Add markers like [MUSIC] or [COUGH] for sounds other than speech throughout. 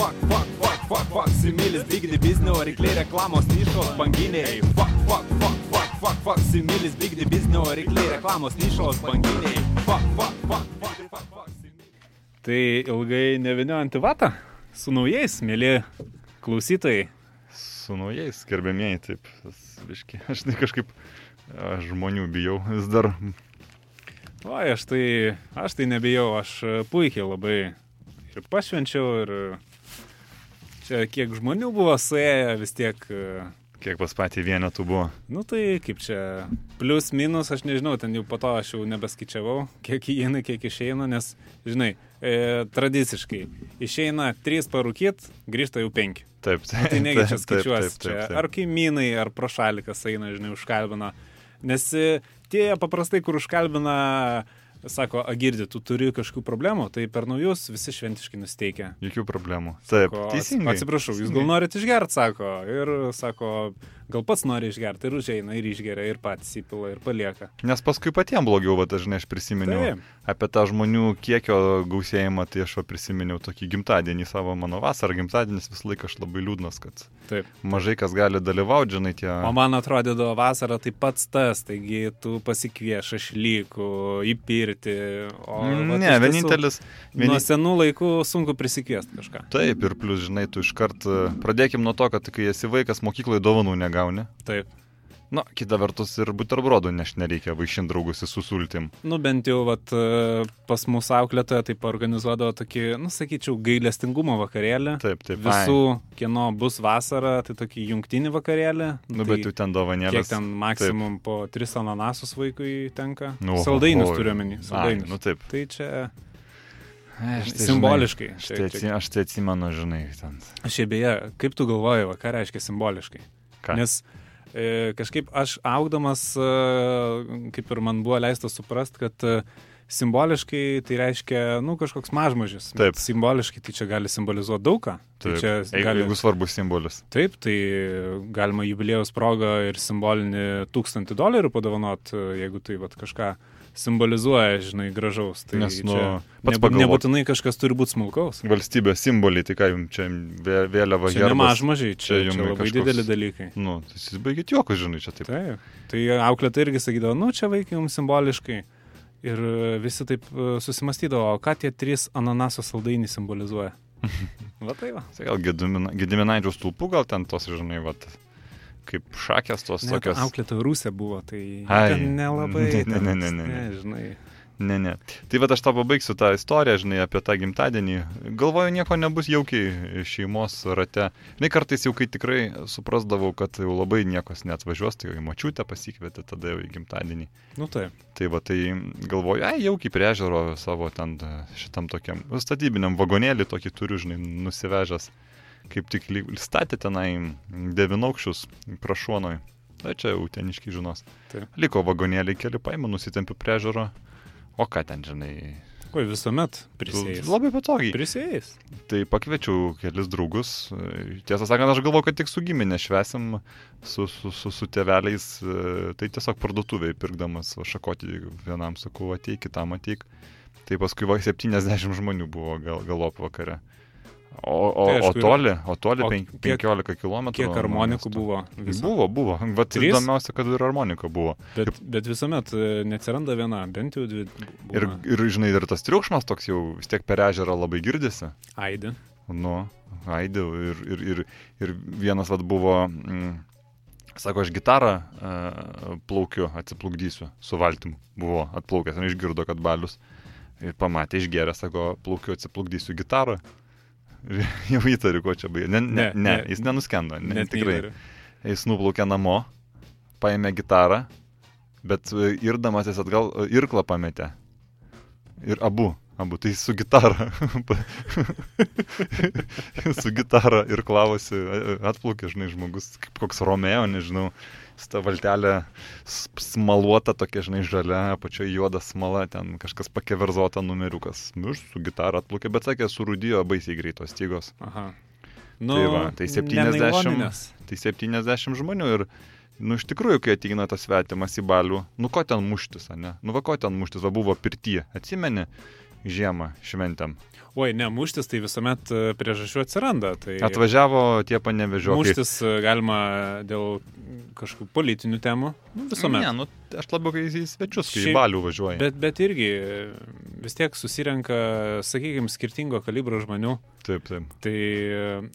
fuck, fuck, fuck, fuck, fuck, similis, bigdi biznio, rykliai reklamos, nišos, banginiai. Fuck, fuck, fuck, fuck, fuck, fuck, similis, bigdi biznio, rykliai reklamos, nišos, banginiai. Fuck, fuck, fuck, fuck, fuck, fuck, similis. Tai ilgai neviniojant į vatą, su naujais, mėly klausytojai. Su naujais, gerbėmėjai, taip, tas biški. Aš tai kažkaip aš žmonių bijau vis dar. O, aš tai, aš tai nebijau, aš e, puikiai labai ir pašvenčiau, ir e, čia kiek žmonių buvo suėję, vis tiek, e, Kiek pas patį vienetų buvo. nu tai kaip čia, plius minus, aš nežinau, ten jau po to aš jau nebeskaičiavau, kiek įeina, kiek išeina, nes, žinai, e, tradiciškai išeina 3 parūkyt, grįžta jau 5. Taip, taip. Tai negi čia taip, čia ar kaimynai, ar prošalikas eina, žinai, užkalbina. Nes e, tie paprastai, kur užkalbina, sako, agirdi, tu turi kažkokių problemų, tai per naujus visi šventiškai nusteikia. Jokių problemų. Taip, Ko, teisingai. Atsiprašau, jūs gal norit išgerti, sako. Ir sako, gal pats nori išgerti, ir užeina, ir išgeria, ir patys įpila, ir palieka. Nes paskui patiems blogiau, va, dažnai aš prisiminiau Taip. apie tą žmonių kiekio gausėjimą, tai aš va prisiminiau tokį gimtadienį savo mano vasarą, gimtadienis visą laiką aš labai liūdnas, kad Taip. mažai kas gali dalyvauti, žinai, tie... O man atrodydavo vasara tai pats tas, taigi tu pasikvieš ašlykų, įpirti. O, vat ne, iš tiesų, vienintelis... Nuo senų laikų sunku prisikviesti kažką. Taip, ir plus, žinai, tu iškart e, pradėkim nuo to, kad kai esi vaikas, mokykloje dovanų negauni. Taip. Na, kita vertus ir buterbrodų neš nereikia vaišinti draugus su sultim. Nu bent jau vat, e, pas mūsų auklėtoje taip organizuodavo tokį, nu sakyčiau, gailestingumo vakarėlį. Taip, taip. Visų, kieno bus vasara, tai tokį jungtinį vakarėlį. Nu, tai bet jau ten dovanėlės. Kiek ten maksimum taip. po tris ananasus vaikui tenka? Nu, Saldainius oi. turiu menį. Ai, Saldainius. nu taip. Tai čia Aš tai, simboliškai. Žinai, aš, tai čia- atsi, aš tai atsimenu, žinai, ten. Šiaip beje, kaip tu galvoji, va, ką reiškia simboliškai? Ką? Nes e, kažkaip aš augdamas, e, kaip ir man buvo leista suprasti, kad e, simboliškai tai reiškia, nu, kažkoks mažmažis. Taip. Bet Simboliškai tai čia gali simbolizuoti daug ką. Tai čia gali... jeigu svarbus simbolis. Taip, tai galima jubiliejaus progą ir simbolinį tūkstantį dolerių padovanot, e, jeigu tai vat, kažką simbolizuoja, žinai, gražaus. Tai Nes, nu, pats nebu- pagalvok. nebūtinai kažkas turi būti smulkaus. Valstybės simboliai, tai ką jums čia vė- vėliava Čia herbas? mažmažiai, čia, čia čia, jum čia labai kažkoks- dideli dalykai. Nu, tai jūs baigit juokus, žinai, čia taip. Taip. Tai auklėtai irgi sakydavo, nu čia vaikai jums simboliškai. Ir e, visi taip e, susimastydavo, o ką tie trys ananaso saldainiai simbolizuoja. [LAUGHS] Va tai va. Tai gal Gedimina- Gediminaičio stulpų, gal ten tos, žinai, vat, kaip šakės tos Net tokios. auklėta Rusė buvo, tai Ai, nelabai. ne, ne, ne, ne, ne, ne. Žinai. Ne, ne. Tai va aš tą pabaigsiu tą istoriją, žinai, apie tą gimtadienį. Galvoju, nieko nebus jaukiai šeimos rate. Žinai, kartais jau kai tikrai suprasdavau, kad jau labai niekas neatvažiuos, tai jau į močiutę pasikvietė tada jau į gimtadienį. Nu taip. Tai va, tai galvoju, ai, jaukiai priežiūro savo ten šitam tokiam statybiniam vagonėlį tokį turiu, žinai, nusivežęs. Kaip tik statė tenai devinaukščius prašuonoj. Na čia jau teniški žinos. Taip. Liko vagonėlį keli paimų, nusitempiu priežiūro. O ką ten, žinai, Oi, visuomet prisėjęs. Labai patogiai. Prisėjęs. Tai pakviečiau kelis draugus. Tiesą sakant, aš galvoju, kad tik su giminė švesim, su, su, su, su tėveliais. Tai tiesiog parduotuviai pirkdamas šakoti vienam sakau, ateik, kitam ateik. Tai paskui va 70 žmonių buvo gal, galop vakare. O, o, Tai aišku, o toli, o toli o penk, kiek- 15 km. Kiek harmonikų buvo? Viso? Buvo, buvo. Vat Trys? įdomiausia, kad ir harmonika buvo. Bet, bet visuomet e, neatsiranda viena, bent jau dvi. Ir, būna. ir, žinai, ir tas triukšmas toks jau vis tiek per ežerą labai girdisi. Aidi. Nu, Aidė ir, ir, ir, ir vienas vad buvo, mm, sako, aš gitarą uh, plaukiu, atsiplukdysiu su valtim. Buvo atplaukęs ir išgirdo, kad balius. Ir pamatė, išgeria, sako, plaukiu, atsiplukdysiu gitarą. Jau įtariu, ko čia baigė. Ne, ne, Ne, ne, jis nenuskendo, ne, tikrai. neįtariu. Jis nuplaukė namo, paėmė gitarą, bet e, irdamas jis atgal e, irklą pametė. Ir abu, abu, tai su gitara. [LAUGHS] su gitara ir klavosi, e, atplaukė, žinai, žmogus, kaip koks Romeo, nežinau, ta valtelė smaluota, tokia, žinai, žalia, apačioje juoda smala, ten kažkas pakeverzota numeriukas. Nu, ir su gitara atplaukė, bet sakė, surūdijo baisiai greitos stygos. Aha. Nu, Tai va, tai 70 nenailoninės. Tai 70 žmonių ir, nu, iš tikrųjų, kai ateina tas svetimas į balių, nu, ko ten muštis, ne? Nu, va, ko ten muštis, va, buvo pirtyje, atsimeni, žiemą šventėm. Oi, ne, muštis tai visuomet e, priežasčių atsiranda. Tai Atvažiavo tie panevežiokai. muštis e, galima dėl kažkokių politinių temų. Nu, visuomet. Ne, nu, aš labiau kai į svečius, kai į Šiaip- balių važiuoju. Bet, bet irgi e, vis tiek susirenka, sakykime, skirtingo kalibro žmonių. Taip, taip. Tai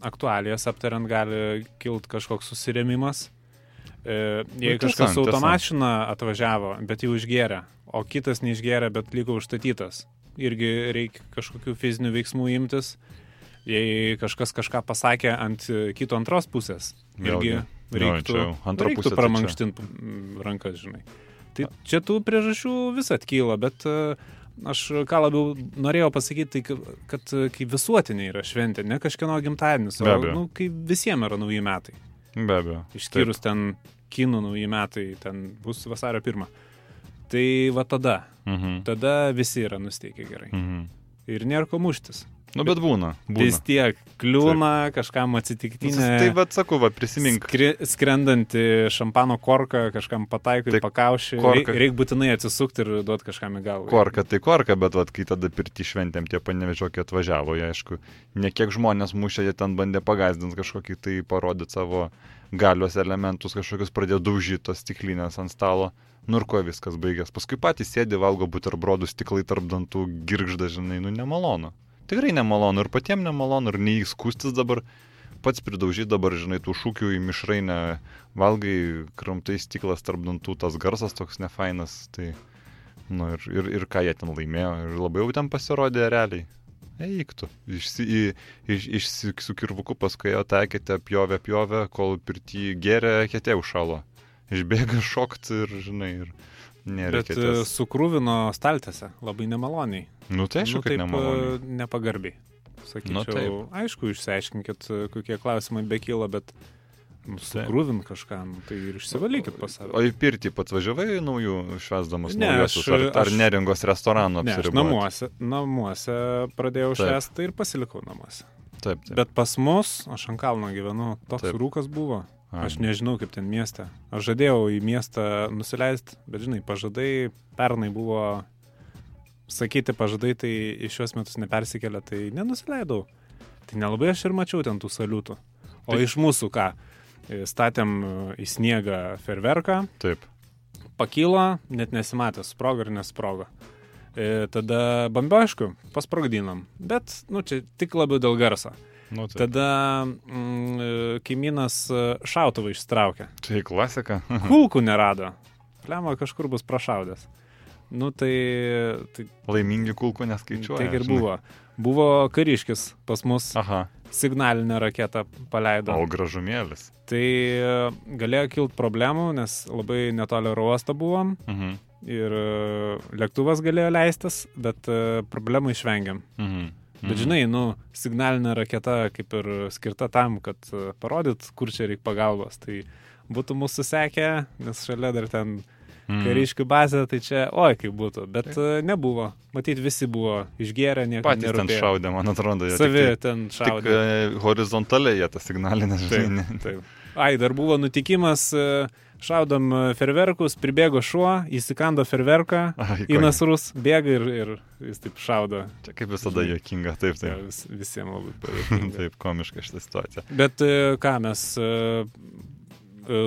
aktualijas aptariant gali kilti kažkoks susiremimas. Jei Nu, kažkas su automašina atvažiavo, bet jau išgėrė, o kitas neišgėrė, bet liko užstatytas. Irgi reikia kažkokių fizinių veiksmų imtis. Jei kažkas kažką pasakė ant kito antros pusės, irgi Vėlgi. Jo, reiktų, reiktų tai pramankštinti rankas, žinai. Tai čia tų priežasčių vis atkyla, bet e, aš ką labiau norėjau pasakyti, tai ka- kad e, kai visuotinė yra šventė, ne kažkieno gimtadienis, o nu, kai visiems yra nauji metai. Be abejo. Išskyrus ten kinų nauji metai, ten bus vasario pirmą. Tai va tada, Mhm. tada visi yra nusteikę gerai. Mhm. Ir nėra ko muštis. Nu, bet būna. Vis būna. tiek kliūna, kažkam Nu, atsitiktinė. Tai vad sakau, va, prisimink. Skri, skrendanti šampano korką, kažkam pataiko į Tai pakaušį. Reikia reik būtinai atsisukti ir duoti kažkam į galvą. Korka, tai korka, bet vat, kai tada pirti šventėm tie panevežiokai atvažiavo, jie aišku, ne kiek žmonės mušė, jie ten bandė pagazdinti kažkokį tai parodyti savo galios elementus, kažkokius pradėjo daužyti tos stiklinės ant stalo. Nu ir ko viskas baigės. Paskui patys sėdi, valgo buterbrodų stiklai tarp dantų, girgžda, žinai, nu nemalonu. Tikrai nemalonu ir patiems nemalonu ir neįskustis dabar. Pats pridaužyti dabar, žinai, tų šūkių į mišrainę, valgai kramtai stiklas tarp dantų, tas garsas toks nefainas. Tai, nu ir, ir, ir ką jie ten laimėjo. Ir labai jau ten pasirodė realiai. Eiktų. Išsi, į, iš, iš, su kirvuku paskui jo taikėte, pjovė, pjovė, kol pirti gėrė, ketė užšalo. Išbėga šokt ir, žinai, ir nėra. Bet e, sukrūvino staltėse labai nemaloniai. Nu tai aišku, nu, kad taip, e, nepagarbiai. Sakyčiau, Nu, taip. aišku, išsiaiškinkit, e, kokie klausimai bekyla, bet nu, sukrūvint kažką, nu, tai ir išsivalykit pas save. O į pirtį pats važiavai naujų švesdamas Ne, naujosius, aš- ar, ar aš- neringos restorano Ne, aš apsiribojot? namuose, namuose pradėjau švęsti ir pasilikau namuose. Taip, taip. Bet pas mus, aš ant kalno gyvenu, toks Taip. rūkas buvo. Aš nežinau, kaip ten mieste. Aš žadėjau į miestą nusileisti, bet žinai, pažadai pernai buvo, sakyti pažadai, tai į šios metus nepersikėlė, tai nenusileidau. Tai nelabai aš ir mačiau ten tų saliutų. O Tai- iš mūsų ką? E, Statėm e, į sniegą ferverką, Taip. pakilo, net nesimatė, sprogo ir nesprogo. E, tada bambiošku, pasprogdinam. Bet, nu, čia tik labiau dėl garso. Nu, taip. Tada mm, e, kaimynas šautuvą ištraukė. Tai klasika. Kulkų nerado. Lemą kažkur bus prašaudęs. Nu tai, tai Laimingi kulkų neskaičiuoja. tiek ir žinai. buvo. Buvo kariškis pas mus Aha. signalinę raketą paleido. O gražumėlis. Tai e, galėjo kilti problemų, nes labai netoli oro uosto buvom Mhm. ir e, lėktuvas galėjo leistis, bet e, problemų išvengiam. Mhm. Bet žinai, nu, signalinė raketa kaip ir skirta tam, kad parodyt, kur čia reikia pagalbos. Tai būtų mūsų sekę, nes šalia dar ten Mhm. kariškių bazė, tai čia, oi, kaip būtų. Bet e, nebuvo. Matyt, visi buvo išgėrę, nieko Patys ten nerūpėjo. šaudė, man atrodo. jie Savi Tik, ten tai, tik šaudė. e, horizontaliai jie tas signalinės, Taip, žinai. ne- taip. Ai, dar buvo nutikimas, e, šaudom ferverkus, pribėgo šuo, įsikando ferverką, į nasrus, bėga ir, ir jis taip šaudo. Čia kaip visada juokinga, taip, Tai taip. vis, visiems labai [LAUGHS] pavyko. Taip, komiška šitą situaciją. Bet ką mes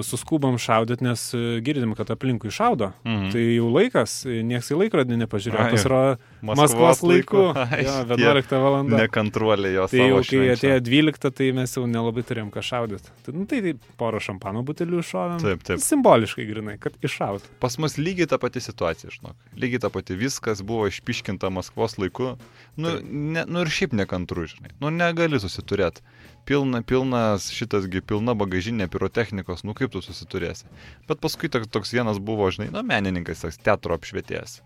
suskubam šaudyti, nes e, girdim, kad aplinkui šaudo. Mhm. Tai jau laikas, e, nieks į laikrodį nepažiūrėjo, kas yra Maskvos laiku. [LAUGHS] Ai, Jo, tie 11 val. Nekantruolė jos. Tai jau kai atėjo 12, tai mes jau nelabai turėjom ką šaudyti. Tai, nu, tai, tai porą šampano butelių iššovėm. Taip, taip. Simboliškai grinai, kad iššaut. Pas mus lygiai ta pati situacija, žinok. Lygiai ta pati viskas buvo išpiškinta Maskvos laiku. Nu, Taip. ne, nu ir šiaip nekantru, žinai. Nu negali susiturėti. Pilna, pilnas šitasgi, pilna bagažinė pirotechnikos, nu kaip tu susiturėsi. Bet paskui toks, toks vienas buvo, žinai, nu menininkas, toks teatro apšvietėjas.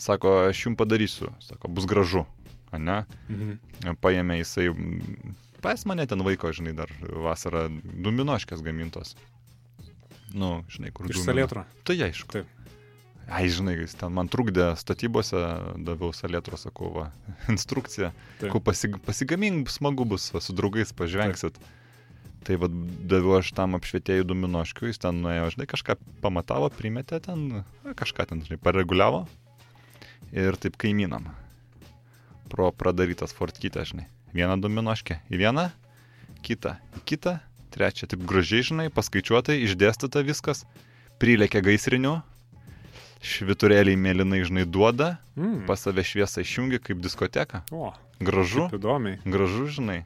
Sako, aš jums padarysiu, sako, bus gražu. Ane? Mhm. Paėmė jisai, pas mane ten vaiko, žinai, dar vasarą duminoškės gamintos. Nu, žinai, kur Iš salėtro. Tai aišku. Taip. Ai, žinai, jis ten man trukdė statybose, daviau salėtro, sakau, va, [LAUGHS] instrukciją. Taip. Ku pasig, pasigamink, smagu bus, va, su draugais pažvengsit. Tai vad daviau aš tam apšvietėjų duminoškiu, jis ten nuėjo, žinai, kažką pamatavo, primetė ten, na, kažką ten, žinai, pareguliavo. Ir taip kaimynam. pro pradarytas fortkytę, žinai. Vieną dominoškę į vieną, kitą į kitą, trečią, taip gražiai, žinai, paskaičiuotai, išdėstyta viskas, prilėkia gaisriniu, šviturėliai mėlynai, žinai, duoda, Mm. pas save šviesą išjungi kaip diskoteka. O, Gražu, įdomiai. gražu, žinai.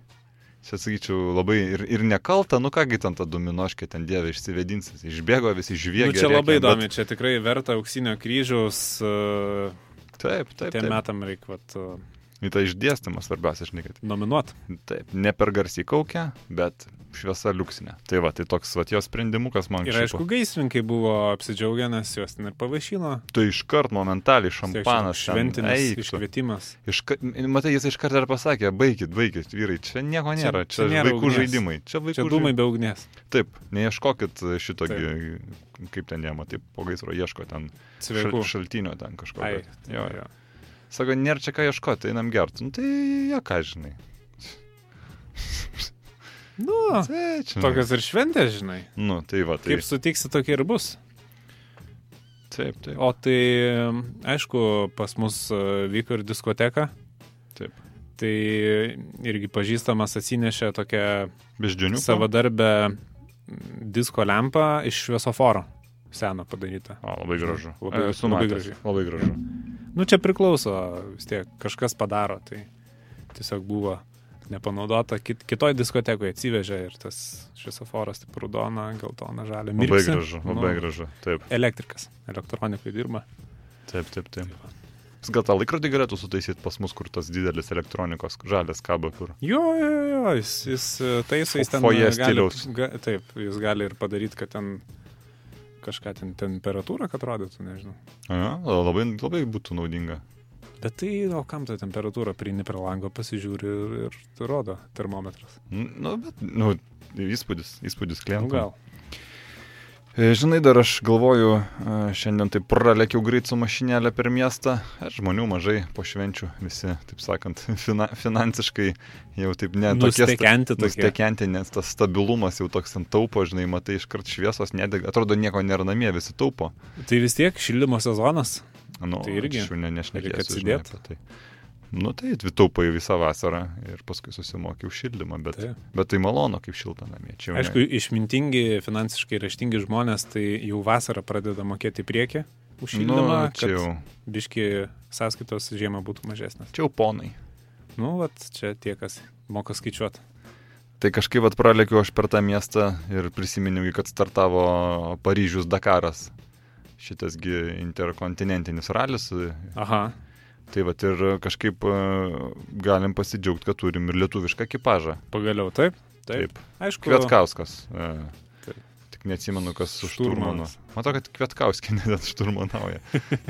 Čia sakyčiau labai ir, ir nekalta, nu kągi ten ta dominoškė, ten dievė išsivedinsis, išbėgo visi žviegė. Nu, čia labai bet- įdomi, čia tikrai verta auksinio kryžiaus. Uh, Taip, taip, Tiem metam reikia vat, uh, Į tą išdėstymą svarbiausia, žinai, kad nominuot. taip, ne per garsiai kaukia, bet šviesa liuksinė. Tai va, tai toks va jos sprendimukas man Ir aišku, gaisrininkai buvo apsidžiaugę, nes juos ten ir pavaišino. Tai iškart momentaliai šampanas. čia Šventinis iškvietimas. Iška... Matai, jis iškart dar pasakė, baigit, baigit, vyrai, čia nieko Čia- nėra, čia čia, nėra vaikų ugnies. žaidimai. Čia vaikų Čia dūmai be ugnies. žaidimai. Taip, neieškokit šito, gi- kaip ten jama, taip po gaisro ieško ten šal, šaltinio ten kažko. Ai, bet- jo, jo. Jo. Sako, nėra čia ką ieškoti, einam gerti. Nu, tai jie ką žinai. Nu, Tai, tokios ir šventės, žinai. Nu, tai va, tai. Kaip sutiksi, tokia ir bus. Taip, taip. O tai, aišku, pas mus e, vyko ir diskoteka. Taip. Tai irgi pažįstamas atsinešė tokią Beždžionių. savadarbę disko lempą iš šviesoforo. Seno padaryta. O, labai gražu. Labai- Esu labai gražiai. Labai gražu. Nu, čia priklauso, vis tiek kažkas padaro, tai tiesiog buvo nepanaudota. Kit, kitoj diskotekoje atsivežė ir tas šviesoforas, taip raudona, geltona, žalia. Labai gražu, labai Nu, gražu. Taip, Elektrikas, elektronikai dirba. taip, taip. taip. Jis gal tą laikrodį galėtų sutaisyti pas mus, kur tas didelis elektronikos žalias kabo, kur. Jo, jo, jo, jis, jis e, taiso, jis ten Foje stiliaus. ga, taip, jis gali ir padaryti, kad ten kažką ten temperatūrą, kad rodytų, nežinau. A, labai, labai būtų naudinga. Bet tai, o kam ta temperatūra, prieini prie lango, pasižiūri ir, ir rodo termometras. N- Nu, bet, nu, įspūdis, įspūdis Nu, klientų. gal. E, Žinai, dar aš galvoju, e, šiandien taip pralekiau greit su mašinėlė per miestą, e, žmonių mažai po švenčių, visi, taip sakant, [LAUGHS] fina, finansiškai jau taip ne Nustekenti nes tas stabilumas jau toks ant taupo, žinai, matai, iškart šviesos nedega, atrodo nieko nėra namie, visi taupo. Tai vis tiek šildymo sezonas. Nu, Tai irgi aš jau ne, reikia nešnekėsiu žinai, atsidėt. apie tai. Nu tai taupai visą vasarą ir paskui susimokiau šildymą, bet, Taip. bet tai malonu kaip šilta namie. Čia Aišku, išmintingi, finansiškai raštingi žmonės, tai jau vasarą pradeda mokėti priekį už ne, šildymą, nu, kad jau, biški sąskaitos žiemą būtų mažesnės. čia jau ponai. Nu, vat, čia tie, kas moka skaičiuoti. Tai kažkaip vat pralekiau aš per tą miestą ir prisiminiau, kad startavo Paryžius Dakaras. Šitasgi interkontinentinis ralis. Aha, Tai vat ir kažkaip e, galim pasidžiaugti, kad turim ir lietuvišką ekipažą. pagaliau taip. Taip. Taip. Aišku, Kvietkauskas. e, Taip. Tik neatsimenu, kas su šturmanu. Matau, kad Kvietkauskė [LAUGHS] net šturmanauja.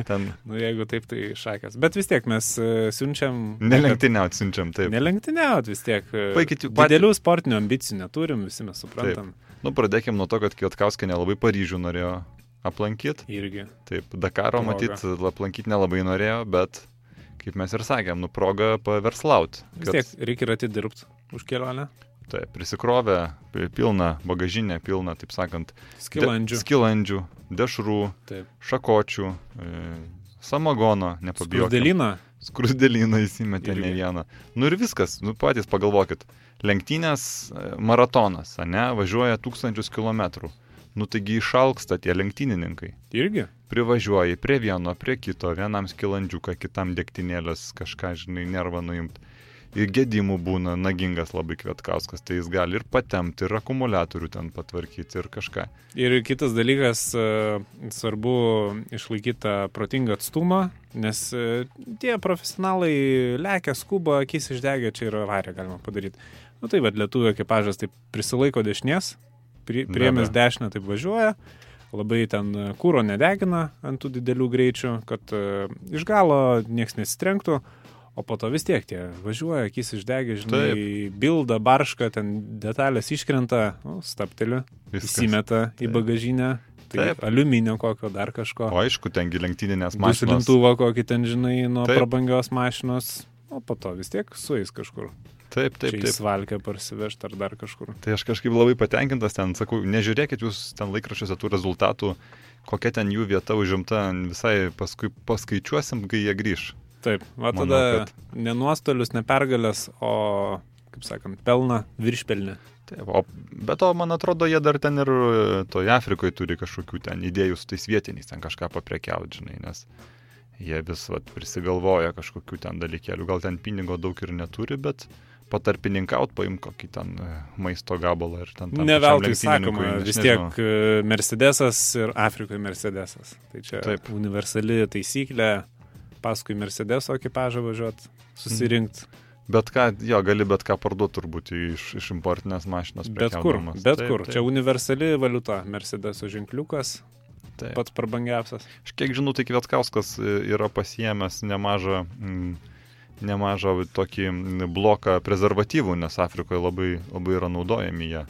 Ten [LAUGHS] nu, jeigu taip, tai šakas. Bet vis tiek mes e, siunčiam... nelenktyniaut siunčiam, taip. Nelenktyniaut vis tiek. Baikit jų patį- Didelių sportinių ambicijų neturim, visi mes suprantam. Nu, pradėkim nuo to, kad Kvietkauskai nelabai Paryžių norėjo aplankyti. Irgi. Taip, Dakaro Proga. matyt, aplankyti nelabai norėjo, bet, kaip mes ir sakėm, nu, proga paverslaut. Vis tiek reikia ir atidirbti už kelionę. Taip, prisikrovė pi- pilną bagažinę, pilną, taip sakant, de- Skilandžių. skilandžių, dešrų, Taip. šakočių, e, samagono, nepabijokime. Skrusdėlyną. Skrusdėlyną įsimetė Irgi. ne vieną. Nu ir viskas, nu patys pagalvokit. Lenktynės e, maratonas, ne, važiuoja tūkstančius kilometrų. Nu taigi išalksta tie lenktynininkai. Irgi. Privažiuoji prie vieno, prie kito, vienam skilandžiuką, kitam degtinėlės, kažką, žinai, nervą nuimt. Ir gedimų būna nagingas labai kvietkauskas, tai jis gali ir patemti, ir akumuliatorių ten patvarkyti, ir kažką. Ir kitas dalykas, e, svarbu išlaikyti tą protingą atstumą, nes e, tie profesionalai lekia, skuba, akis išdegė, čia ir avariją galima padaryti. Nu tai vad, lietuvių ekipažas taip prisilaiko dešinės, priemės dešinę taip važiuoja, labai ten e, kūro nedegina ant tų didelių greičių, kad e, iš galo niekas nesitrenktų. O po to vis tiek tie važiuoja, akis išdegė, žinai, bilda, barška, ten detalės iškrenta, nu, stapteliu, įsimeta į Taip. bagažinę, tai Taip. aliuminio kokio dar kažko. O aišku, tengi lenktyninės mašinos. Dušilintuvą kokį ten, žinai, nuo Taip. prabangios mašinos, o po to vis tiek suės kažkur. Taip, taip, taip. įsvalkę parsivežti ar dar kažkur. Tai aš kažkaip labai patenkintas ten, sakau, nežiūrėkit jūs ten laikrašiuose tų rezultatų, kokia ten jų vieta užimta, visai paskui paskaičiuosim, kai jie grįž. Taip, Manau, tada kad- ne nuostolius, ne pergalės, o, kaip sakant, pelną viršpelnį. Taip, o be to, man atrodo, jie dar ten ir e, toje Afrikoje turi kažkokių ten idėjų su tais vietiniais, ten kažką paprekiauti, žinai, nes jie vis vat, prisigalvoja kažkokių ten dalykėlių, gal ten pinigo daug ir neturi, bet patarpininkaut paim kokį ten e, maisto gabalą ir ten... tam Ne veltui sakoma, vis nežinau. tiek e, Mercedesas ir Afrikoje Mercedesas. Tai čia Taip. universali taisyklė, paskui Mercedeso ekipažą važiuoti, susirinkti. Bet ką, jo, gali bet ką parduoti turbūt iš, iš importinės mašinos. Bet kur, bet Taip, kur. taip, Čia universali valiuta. Mercedeso ženkliukas, taip. pats prabangiausias. Aš kiek žinau, tai Kvietkauskas e, yra pasiemęs nemažą, mm, nemažą tokį bloką prezervatyvų, nes Afrikoje labai, labai yra naudojami jie.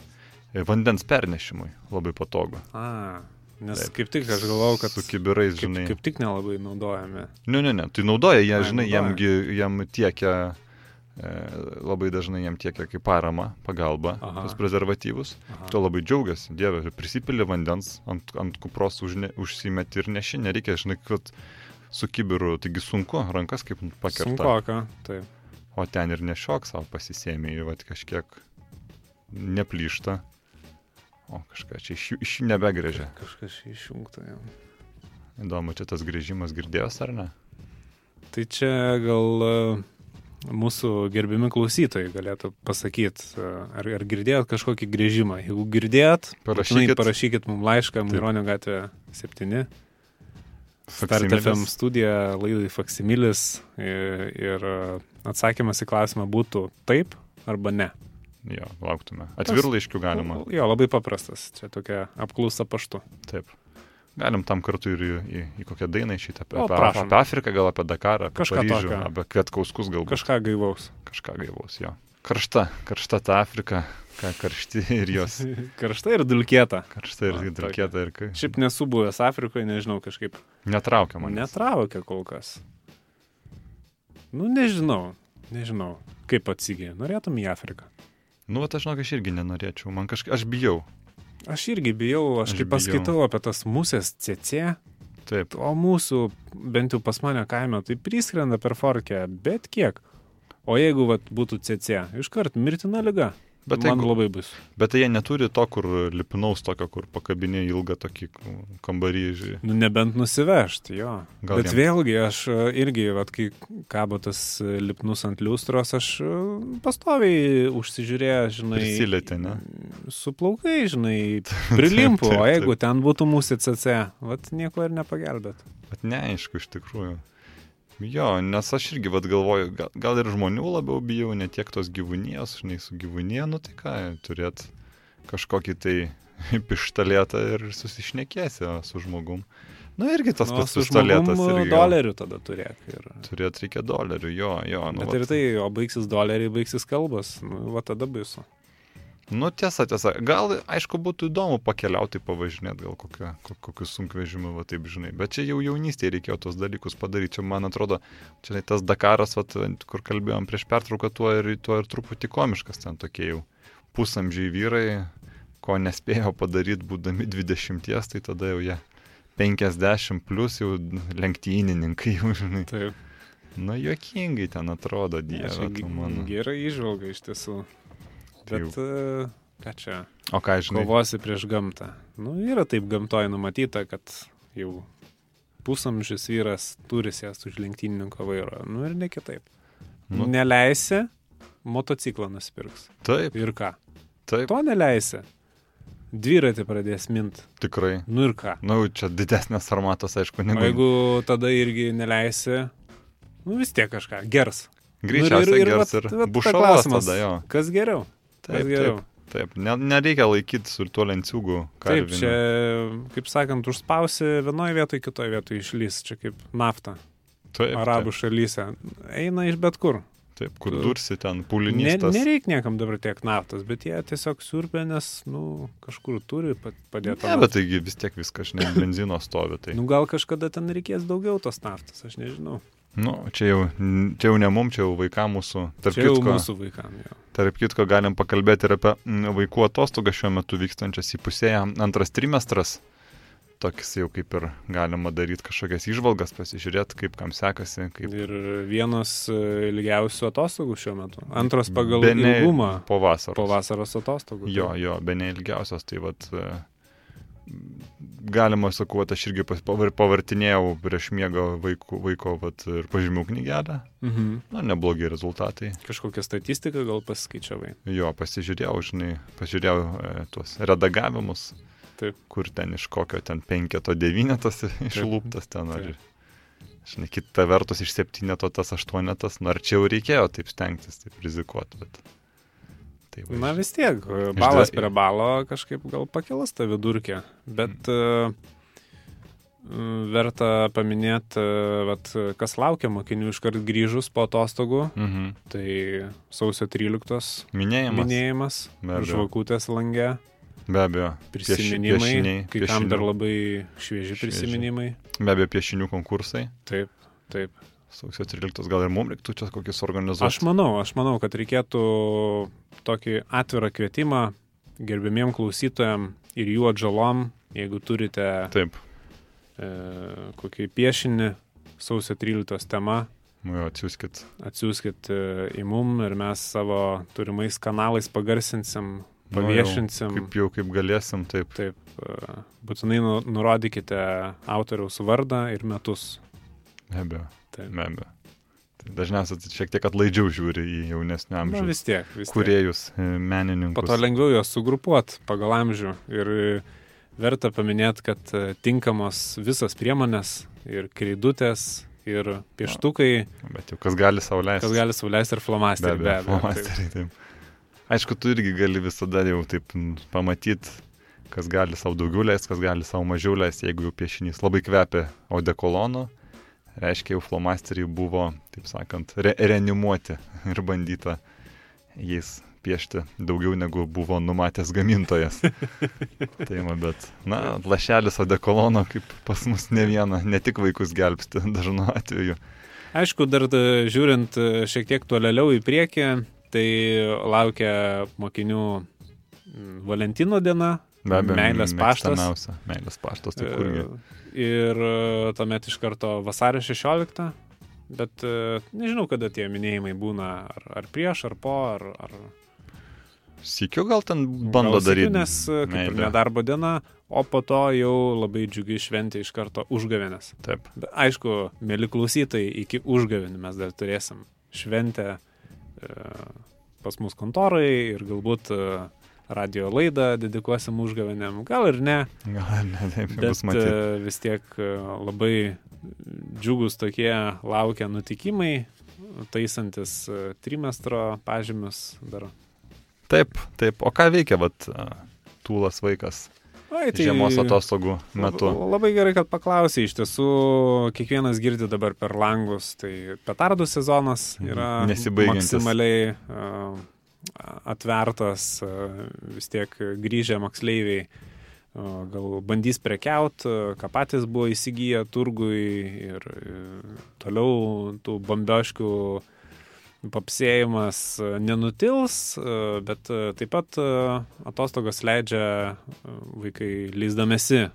E, Vandens pernešimui labai patogu. A, nes Taip. kaip tik aš galvau, kad Su kibirais, kaip, žinai. kaip tik nelabai naudojami. Ne, ne, ne, tai naudoja jie, Ai, žinai, naudoja. jamgi, jam tiekia, e, labai dažnai jam tiekia kaip parama, pagalba, Aha. tos prezervatyvus. Aha. Tuo labai džiaugiasi, dieve, prisipili vandens, ant, ant kupros užne, užsimeti ir neši, nereikia, žinai, kad su kibiru, taigi sunku, rankas kaip pakerta. Sunkoka, taip. O ten ir nešiok savo pasisėmė, va kažkiek neplyšta. O kažką čia iš jų, iš jų nebegrėžia. Kažkas išjungta jau. Įdomu, čia tas grėžimas girdėjos ar ne? Tai čia gal e, mūsų gerbimi klausytojai galėtų pasakyti, ar, ar girdėjot kažkokį grėžimą. Jeigu girdėjot, Parašykit. parašykit mums laišką Maironio gatvė 7. Start Faksimilis. FM studija, laidai Faksimilis ir, ir atsakymas į klausimą būtų taip arba ne. Jo, lauktume. Atvirlaiškių galima. Jo, labai paprastas. Čia tokia apklausa paštu. Taip. Galim tam kartu ir į, į, į kokią dainą šitą apie, O, apie, apie Afriką, gal apie Dakarą, apie Kažką Paryžių, tokio. apie Kvietkauskus galbūt. Kažką gaivaus. Kažką gaivaus, jo. Karšta, karšta ta Afrika, ką karšti ir jos. [LAUGHS] Karšta ir dulkėta. Karšta ir Va, dulkėta ir. Šiaip nesu buvęs Afrikoje, nežinau, kažkaip Netraukia man. netraukia kol kas. Nu, nežinau, nežinau, kaip atsigė. Norėtum į Afriką. Nu, vat aš žinok, aš irgi nenorėčiau. Man kažkaip, aš bijau. Aš irgi bijau, aš, Aš aš kaip bijau. paskaitau apie tas musės CC, Taip. o mūsų, bent jau pas mane kaime, tai priskrenda per forkę, bet kiek. O jeigu vat, būtų CC, iškart mirtina lyga. Bet Man jeigu- labai bus. Bet tai jie neturi to, kur lipinaus tokio, kur pakabinė ilgą tokį kambarį. ži- Nu, nebent nusivežti, jo. Gal Bet jiem- vėlgi, aš e, irgi, vat, kai kabo tas e, lipnus ant liustros, aš e, pastoviai užsižiūrėjęs, žinai. Prisilietė, ne? Su plaukai, žinai, [LAUGHS] prilimpu, o jeigu ten būtų mūsų CC, vat nieko ir nepagelbėt. Bet neaišku iš tikrųjų. Jo, nes aš irgi vad galvoju, gal, gal ir žmonių labiau bijau, ne tiek tos gyvūnijos, žinai, su gyvūnija, nu tai ką, turėt kažkokį tai [LAUGHS] pištalėtą ir susišnekėsi su žmogum. Nu irgi tas Nu, pats pistoletas irgi. gal dolerių tada turėk. Ir... Turėt reikia dolerių, jo, jo. Nu, Bet vat. ir tai, o baigsis doleriai, baigsis kalbas, nu, va tada baisu. Nu tiesa, tiesa. Gal, aišku, būtų įdomu pakeliauti, pavažinėti, gal kokią, ko- kokius sunkvežimių, va taip žinai. Bet čia jau jaunystėje reikėjo tos dalykus padaryti. Čia, man atrodo, čia tas Dakaras, va, kur kalbėjom prieš pertrauką, tuo ir, tuo ir truputį komiškas ten tokie jau pusamžiai vyrai, ko nespėjo padaryti būdami 20, tai tada jau jie 50 plus jau lenktynininkai, jau žinai. Taip, Na, juokingai ten atrodo, dieve, čia tu mano. gera išvalga iš tiesų. Bet, e, ką čia, O ką, žinai, kovosi prieš gamtą. Nu, yra taip gamtoje numatyta, kad jau pusamžis vyras turi sėsti už lenktynininko vairo. Nu ir ne kitaip. Nu. Neleisi, motociklą nusipirks. taip, Ir ką? taip, To neleisi. Dviratį pradės mint. tikrai. Nu ir ką? Na, nu, čia didesnės formatas, aišku, O negu. jeigu tada irgi neleisi, nu vis tiek kažką gers. Greičiausiai Nu ir- ir- ir gers ir bušavas klausimas, tada jo. Kas geriau? Taip, geriau? taip, taip. Ne, nereikia laikyti su tuo lenciūgu. Taip, karviniu. čia, kaip sakant, užspausi vienoje vietoje, kitoje vietoje išlys, čia kaip nafta. taip, Arabų Taip, šalyse. Eina iš bet kur. taip, kur Tu- dursi ten Ne, pulinys. tas- nereikia niekam dabar tiek naftos, bet jie tiesiog surpia, nes, nu, kažkur turi pa- padėti. Ne, bet taigi vis tiek viskas, žinai, benzino stovi. Tai. Nu, gal kažkada ten reikės daugiau tos naftos, aš nežinau. Nu, čia jau, čia jau ne mum, čia jau vaikam mūsų. Tarp Čia jau kitko, mūsų vaikams. Tarp kitko, galim pakalbėti ir apie mm, vaikų atostogas šiuo metu vykstančias į pusėje. Antras trimestras. toks jau kaip ir galima daryti kažkokias išvalgas, pasižiūrėti, kaip kam sekasi. Kaip... Ir vienos e, ilgiausių atostogų šiuo metu. Antros pagal Bene ilgumą Po vasaros. po vasaros atostogų. Jo, jo, be ne ilgiausios, tai vad galima sakau, aš irgi pavartinėjau prieš miegą vaiko, vaiko vat, ir pažymių knygelę. Mhm. Na, neblogi rezultatai. Kažkokią statistiką gal paskaičiavai. Jo, pasižiūrėjau, žinai, pasižiūrėjau e, tuos redagavimus, Taip. kur ten iš kokio ten penketo devynetas išlūptas ten. Ar, Taip. žinai, kita vertus iš septyneto tas aštuonetas, nu ar čia jau reikėjo taip stengtis, taip rizikuoti. Bet... Tai va, Na vis tiek, balas prie balo kažkaip gal pakelas tą vidurkį, bet Mm. uh, verta paminėti, uh, vat, kas laukia mokinių iškart grįžus po atostogų, Mhm. tai sausio 13 Minėjimas. minėjimas, žvakutės lange, Be abejo. Prisiminimai, piešiniai, kai kam dar piešinių. labai švieži Švieži. prisiminimai. Be abejo, piešinių konkursai. Taip, taip. Sausio 13 gal ir mums reiktų čia kokius organizuoti. Aš manau, aš manau, kad reikėtų tokį atvirą kvietimą gerbimiem klausytojam ir jų atžalom, jeigu turite Taip, e, kokį piešinį sausio 13 tema, nu jo, atsiųskit. atsiųskit e, į mum ir mes savo turimais kanalais pagarsinsim, Nu, jau, paviešinsim. Kaip jau kaip galėsim, taip. Taip, e, būtinai nu- nurodykite autoriaus vardą ir metus. Be abejo. Taip. Be abejo. Dažniausiai tai šiek tiek atlaidžiau žiūri į jaunesnio Na, amžiaus vis tiek, vis tiek. kuriejus, e, menininkus. Po to lengviau juos sugrupuoti pagal amžių. Ir e, verta paminėti, kad e, tinkamos visas priemonės ir kreidutės, ir pieštukai, Bet jau kas gali sauliaisti. kas gali sauliaisti ir Be flomasteriai. abejo, flomasteriai, taip. Aišku, tu irgi gali visada jau taip pamatyti, kas gali savo daugiau leisti, kas gali savo mažiau leisti, jeigu jau piešinys labai kvepia odekolonu, reiškia jau flomasteriai buvo, taip sakant, re reanimuoti ir bandyta jais piešti daugiau negu buvo numatęs gamintojas. [LAUGHS] tai ma, bet, na, lašelis odekolono kaip pas mus ne vieną, ne tik vaikus gelbsti dažnu atveju. Aišku, dar e, žiūrint e, šiek tiek tolėliau į priekį, tai laukia mokinių Valentino diena, Be abejo, meilės paštas. Meilės paštas, tai kurgi. E, Ir e, tuomet iš karto vasario 16, bet e, nežinau, kada tie minėjimai būna, ar, ar prieš, ar po, ar... ar Sikiu gal ten bando gal daryti. Nes e, kaip ir meilę. nedarbo diena, o po to jau labai džiugi šventė iš karto užgavėnės. Taip. Bet aišku, mėly klausytojai, iki užgavėnių mes dar turėsim šventę e, pas mus kontorai ir galbūt e, radio laidą dedikuosim užgavėnėm, gal ir ne. Gal ne, taip bus matyti. e, vis tiek e, labai džiugus tokie laukia nutikimai, taisantis e, trimestro pažymius dar. Taip, taip. O ką veikia, vat, tūlas vaikas Oi, žiemos atostogų metu? Lab- Labai gerai, kad paklausai. Iš tiesų, kiekvienas girdi dabar per langus. Tai petardų sezonas yra maksimaliai uh, atvertas, uh, vis tiek grįžę moksleiviai. Uh, gal bandys prekiaut, uh, ką patys buvo įsigiję turgui ir toliau tų bombioškių papsėjimas e, nenutils, e, bet e, taip pat e, atostogas leidžia e, vaikai leisdamėsi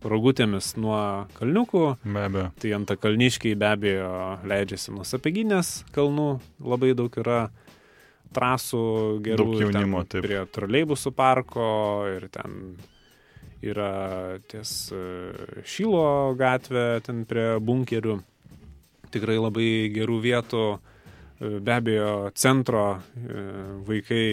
rogutėmis nuo kalniukų. Be abejo. Tai ant kalniškiai be abejo leidžiasi nuo sapeginės kalnų, labai daug yra trasų gerų. Daug jaunimo, taip. Prie troleibusų parko ir ten yra ties e, Šilo gatvė, ten prie bunkerių. Tikrai labai gerų vietų. E, Be abejo, centro e, vaikai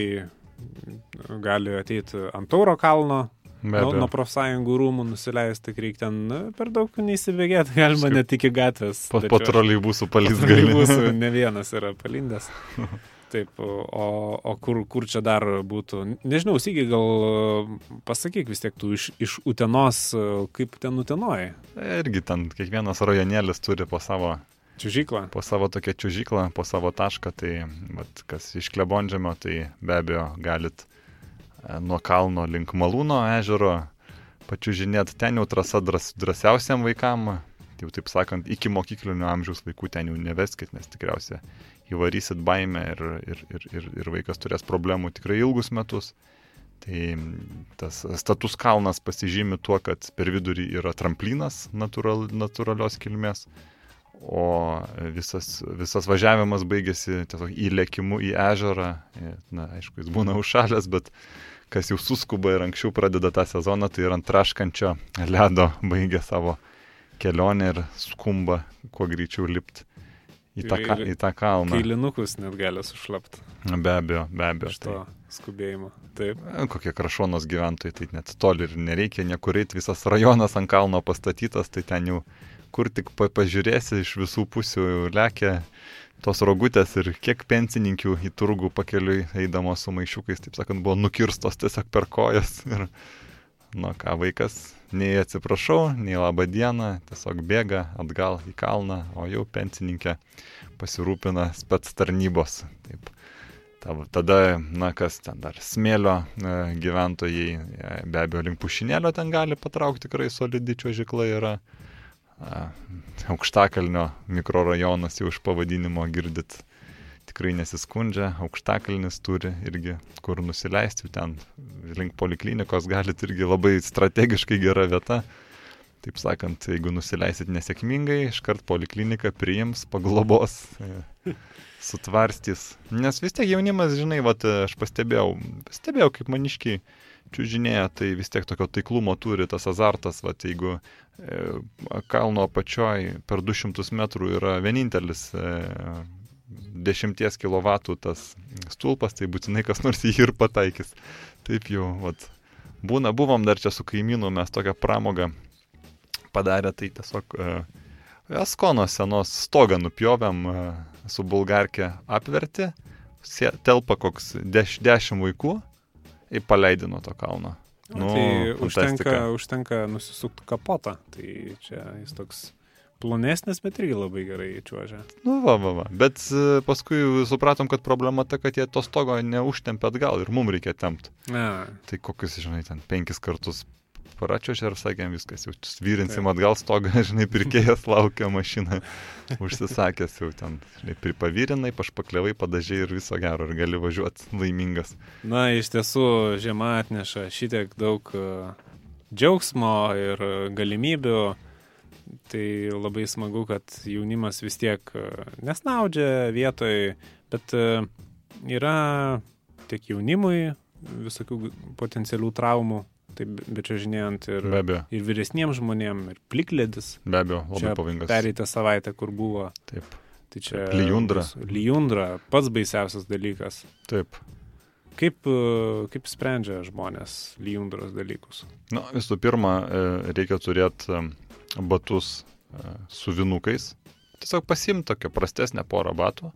gali ateiti ant Tauro kalno, nuo, nuo profsąjungų rūmų nusileisti, tik reikia ten na, per daug neįsibėgėti, [LAUGHS] galima net iki gatvės. Po, po trolejbusų palys gali. Troleibusų ne vienas yra palindęs. [LAUGHS] Taip, o, o kur, kur čia dar būtų? Nežinau, Sygi, gal e, pasakyk vis tiek tu iš, iš Utenos, e, kaip ten Utenoji? Irgi ten kiekvienas rajonėlis turi po savo, Čiužyklą. po savo tokią čiužyklą, po savo tašką, tai vat, kas iš klebondžiamio, tai be abejo galit e, nuo kalno link Malūno ežero pačiužinėti. Ten jau trasa dras, drąsiausiam vaikam, jau taip sakant, iki mokyklinio amžiaus vaikų ten jau neveskit, nes tikriausiai įvarysit baimę ir, ir, ir, ir, ir vaikas turės problemų tikrai ilgus metus. Tai tas status kalnas pasižymi tuo, kad per vidurį yra tramplinas natural, natūralios kilmės, o visas, visas važiavimas baigėsi tiesiog įlėkimu į ežerą. Na, aišku, jis būna užšalęs, bet kas jau suskuba ir anksčiau pradeda tą sezoną, tai ir ant traškančio ledo baigia savo kelionę ir skumba kuo greičiau lipti į tą, ka, į tą kalną. Kailinukus net gali sušlapti. Be abejo, be abejo. Iš to skubėjimo. Taip. Kokie krašonos gyventojai, tai net toli ir nereikia niekur eiti, visas rajonas ant kalno pastatytas, tai ten jau kur tik pa pažiūrėsi iš visų pusių lekia tos rogutės ir kiek pensininkių į turgų pakeliui eidamos su maišiukais, taip sakant, buvo nukirstos tiesiog per kojas. Ir, nu ką, vaikas, nei atsiprašau, nei labą dieną, tiesiog bėga atgal į kalną, o jau pensininkė pasirūpina spets tarnybos. Taip. Tada, na kas ten dar, smėlio e, gyventojai, e, be abejo, link pušinėlio ten gali patraukti, tikrai solidi čiuožikla yra. Aukštakalnio mikrorajonas jau iš pavadinimo girdit tikrai nesiskundžia, aukštakalnis turi irgi kur nusileisti, ten link poliklinikos galit irgi labai strategiškai gera vieta. Taip sakant, jeigu nusileisit nesėkmingai, iškart poliklinika priims, paglobos, e, sutvarstys. Nes vis tiek jaunimas, žinai, vat, aš pastebėjau, pastebėjau, kaip maniškiai čiūžinėja, tai vis tiek tokio taiklumo turi tas azartas, vat, jeigu e, kalno apačioj per 200 metrų yra vienintelis e, 10 kW tas stulpas, tai būtinai kas nors jį ir pataikys. Taip jau, vat, būna, buvom dar čia su kaimynu, mes tokią pramogą padarę, tai tiesiog uh, Eskono senos stogą nupjovėm, uh, su bulgarkė apverti, telpa koks 10 deš, vaikų ir paleidino to kalno. Nu, tai užtenka, užtenka nusisukti kapotą, tai čia jis toks Plonesnis, bet irgi labai gerai čiuožia. Nu, va, va, va. Bet e, paskui supratom, kad problema ta, kad jie to stogo neužtempia atgal ir mums reikia tempti. Tai kokius, žinai, ten penkis kartus pračiošė ir sakėm viskas, jau vyrinsim Taip. atgal stogą, [LAUGHS] žinai, pirkėjas laukia mašiną, [LAUGHS] užsisakęs jau ten, žinai, pripavyrinai, pašpakliavai, padažiai ir viso gero, ir gali važiuoti laimingas. Na, iš tiesų, žiema atneša šitiek daug e, džiaugsmo ir galimybių Tai labai smagu, kad jaunimas vis tiek e, nesnaudžia vietoj, bet e, yra tiek jaunimui visokių potencialių traumų, taip bet čia žinėjant ir, ir vyresniems žmonėms, ir plikledis. Be abejo, labai pavojingas. Pereitą savaitę, kur buvo. Taip. Tai čia. Lijundra. Lijundra, pats baisiausias dalykas. Taip. Kaip, e, kaip sprendžia žmonės lijundros dalykus? Na, nu, visų pirma, reikia turėti batus e, su vinukais. Tiesiog pasimti tokią prastesnę porą batų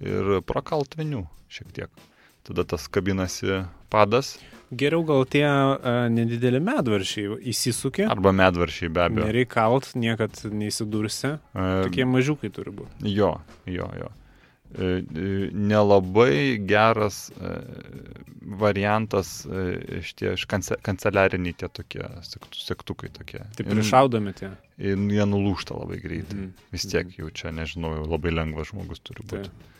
ir prakalt vinių šiek tiek. Tada tas kabinasi padas. Geriau gal tie uh, nedideli medvaršiai įsisukė. Arba medvaršiai be abejo. Nereikalt, niekad neįsidursi. Uh, Tokie mažiukai turi būti. Jo, jo, jo. E, e, nelabai geras e, variantas šitie kanceliariniai tie tokie sektukai tokie. Taip prišaudomi tie. Ir jie nulūšta labai greitai. Mm. Vis tiek jau čia, nežinau, jau labai lengvas žmogus turi būti. Tai.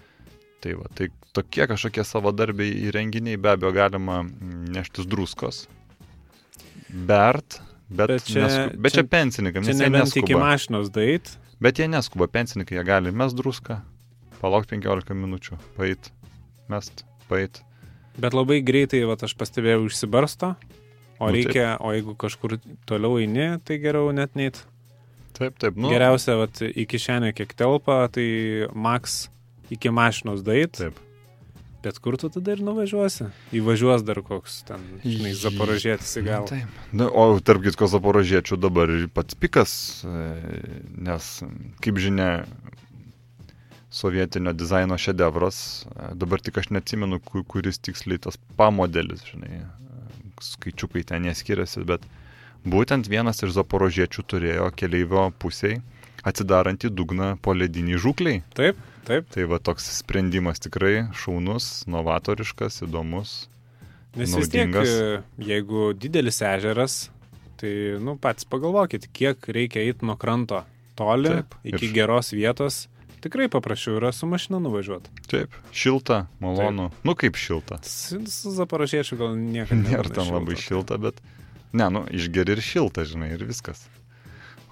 tai va, tai tokie kažkokie savadarbiai įrenginiai be abejo galima neštis druskos, bert, bet, bet čia, nesku, bet čia, čia pensininkam, jie neskuba. Iki mašinos dait. Bet jie neskuba, pensininkai, jie gali mes druską, palauk 15 minučių, pait, mest, pait. Bet labai greitai, va, aš pastebėjau, išsibarsto, o nu, reikia, taip. o jeigu kažkur toliau eini, tai geriau net neit. Taip, taip, nu. Geriausia, va, į kišenę kiek telpa, tai maks iki mašinos dait. Taip. Bet kur tu tada ir nuvažiuosi? Įvažiuos dar koks ten, žinai, zaporožėtis į galą. Taip. Na, o tarp kitko zaporožėčių dabar pats pikas, e, nes, kaip žinia, sovietinio dizaino šedevras. Dabar tik aš neatsimenu, kuris tiksliai tas pamodelis, žinai, skaičiukai ten neskiriasi, bet būtent vienas iš zaporožiečių turėjo keleivio pusiai atsidarantį dugną po ledinį žukliai. Taip, taip. Tai va toks sprendimas tikrai šaunus, novatoriškas, įdomus. Nes vis tiek, jeigu didelis ežeras, tai, nu, pats pagalvokit, kiek reikia eiti nuo kranto toli, taip, iki ir... geros vietos Tikrai paprasčiau yra su mašina nuvažiuoti. Taip, šilta, malonu. Taip. Nu kaip šilta. Su, zaparažiečiu gal niekada [LAUGHS] Nėra ten labai šilta, bet... Ne, nu, išgeri ir šilta, žinai, ir viskas.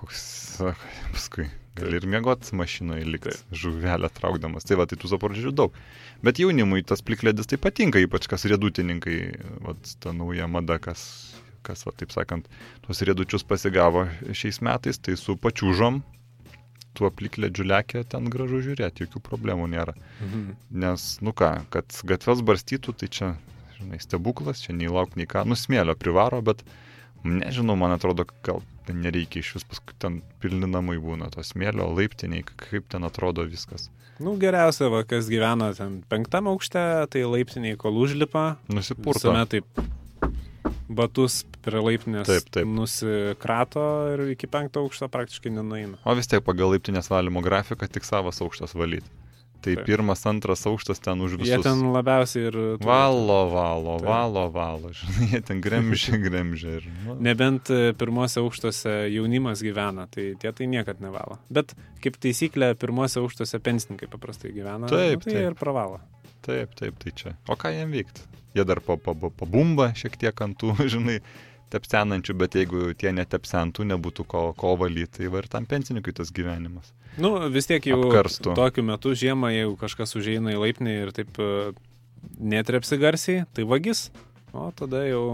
Koks, sako, paskui gali ir mėgoti mašinoje likti, žuvelę traukdamas. Tai va, tai tų zaparažių daug. Bet jaunimui tas plikledis tai patinka, ypač kas riedutininkai, vat, ta nauja mada, kas, kas va, taip sakant, tuos riedučius pasigavo šiais metais, tai su pačiūžom tuo plikledžiu lekia ten gražu žiūrėti, jokių problemų nėra. Mhm. Nes, nu ką, kad gatves barstytų, tai čia, žinai, stebuklas, čia nei lauk, nei ką, nusmėlio privaro, bet nežinau, man atrodo, gal nereikia iš vis paskui ten pilni namai būna, to smėlio, laiptiniai, kaip ten atrodo viskas. Nu, geriausia, va, kas gyvena ten penktam aukšte, tai laiptiniai, kol užlipa. Nusipurto. Visuomet taip batus prie laiptinės taip, taip. nusikrato ir iki penkto aukšto praktiškai nenueina. O vis tiek pagal laiptinės valymo grafiką tik savas aukštas valyti. Tai Taip. pirmas, antras aukštas ten už visus. Jie ten labiausiai ir... Valo, valo, Taip. valo, valo, žinai, jie ten gremžia, [LAUGHS] gremžia. Ir, nu. Nebent e, pirmose aukštuose jaunimas gyvena, tai tie tai niekad nevalo. Bet kaip taisyklė, pirmose aukštuose pensininkai paprastai gyvena. Taip, nu, tai taip. ir pravalo. Taip, taip, tai čia. O ką jiem veikti? Jie dar pabumba šiek tiek ant tų, [LAUGHS] žinai, tepsenančių, bet jeigu tie netepsentų, nebūtų ko, ko valyti, tai va ir tam pensininkui tas gyvenimas. Nu, vis tiek jau Apkarstų. tokiu metu žiemą, jeigu kažkas užeina į laipnį ir taip e, netrepsi garsiai, tai vagis, o tada jau,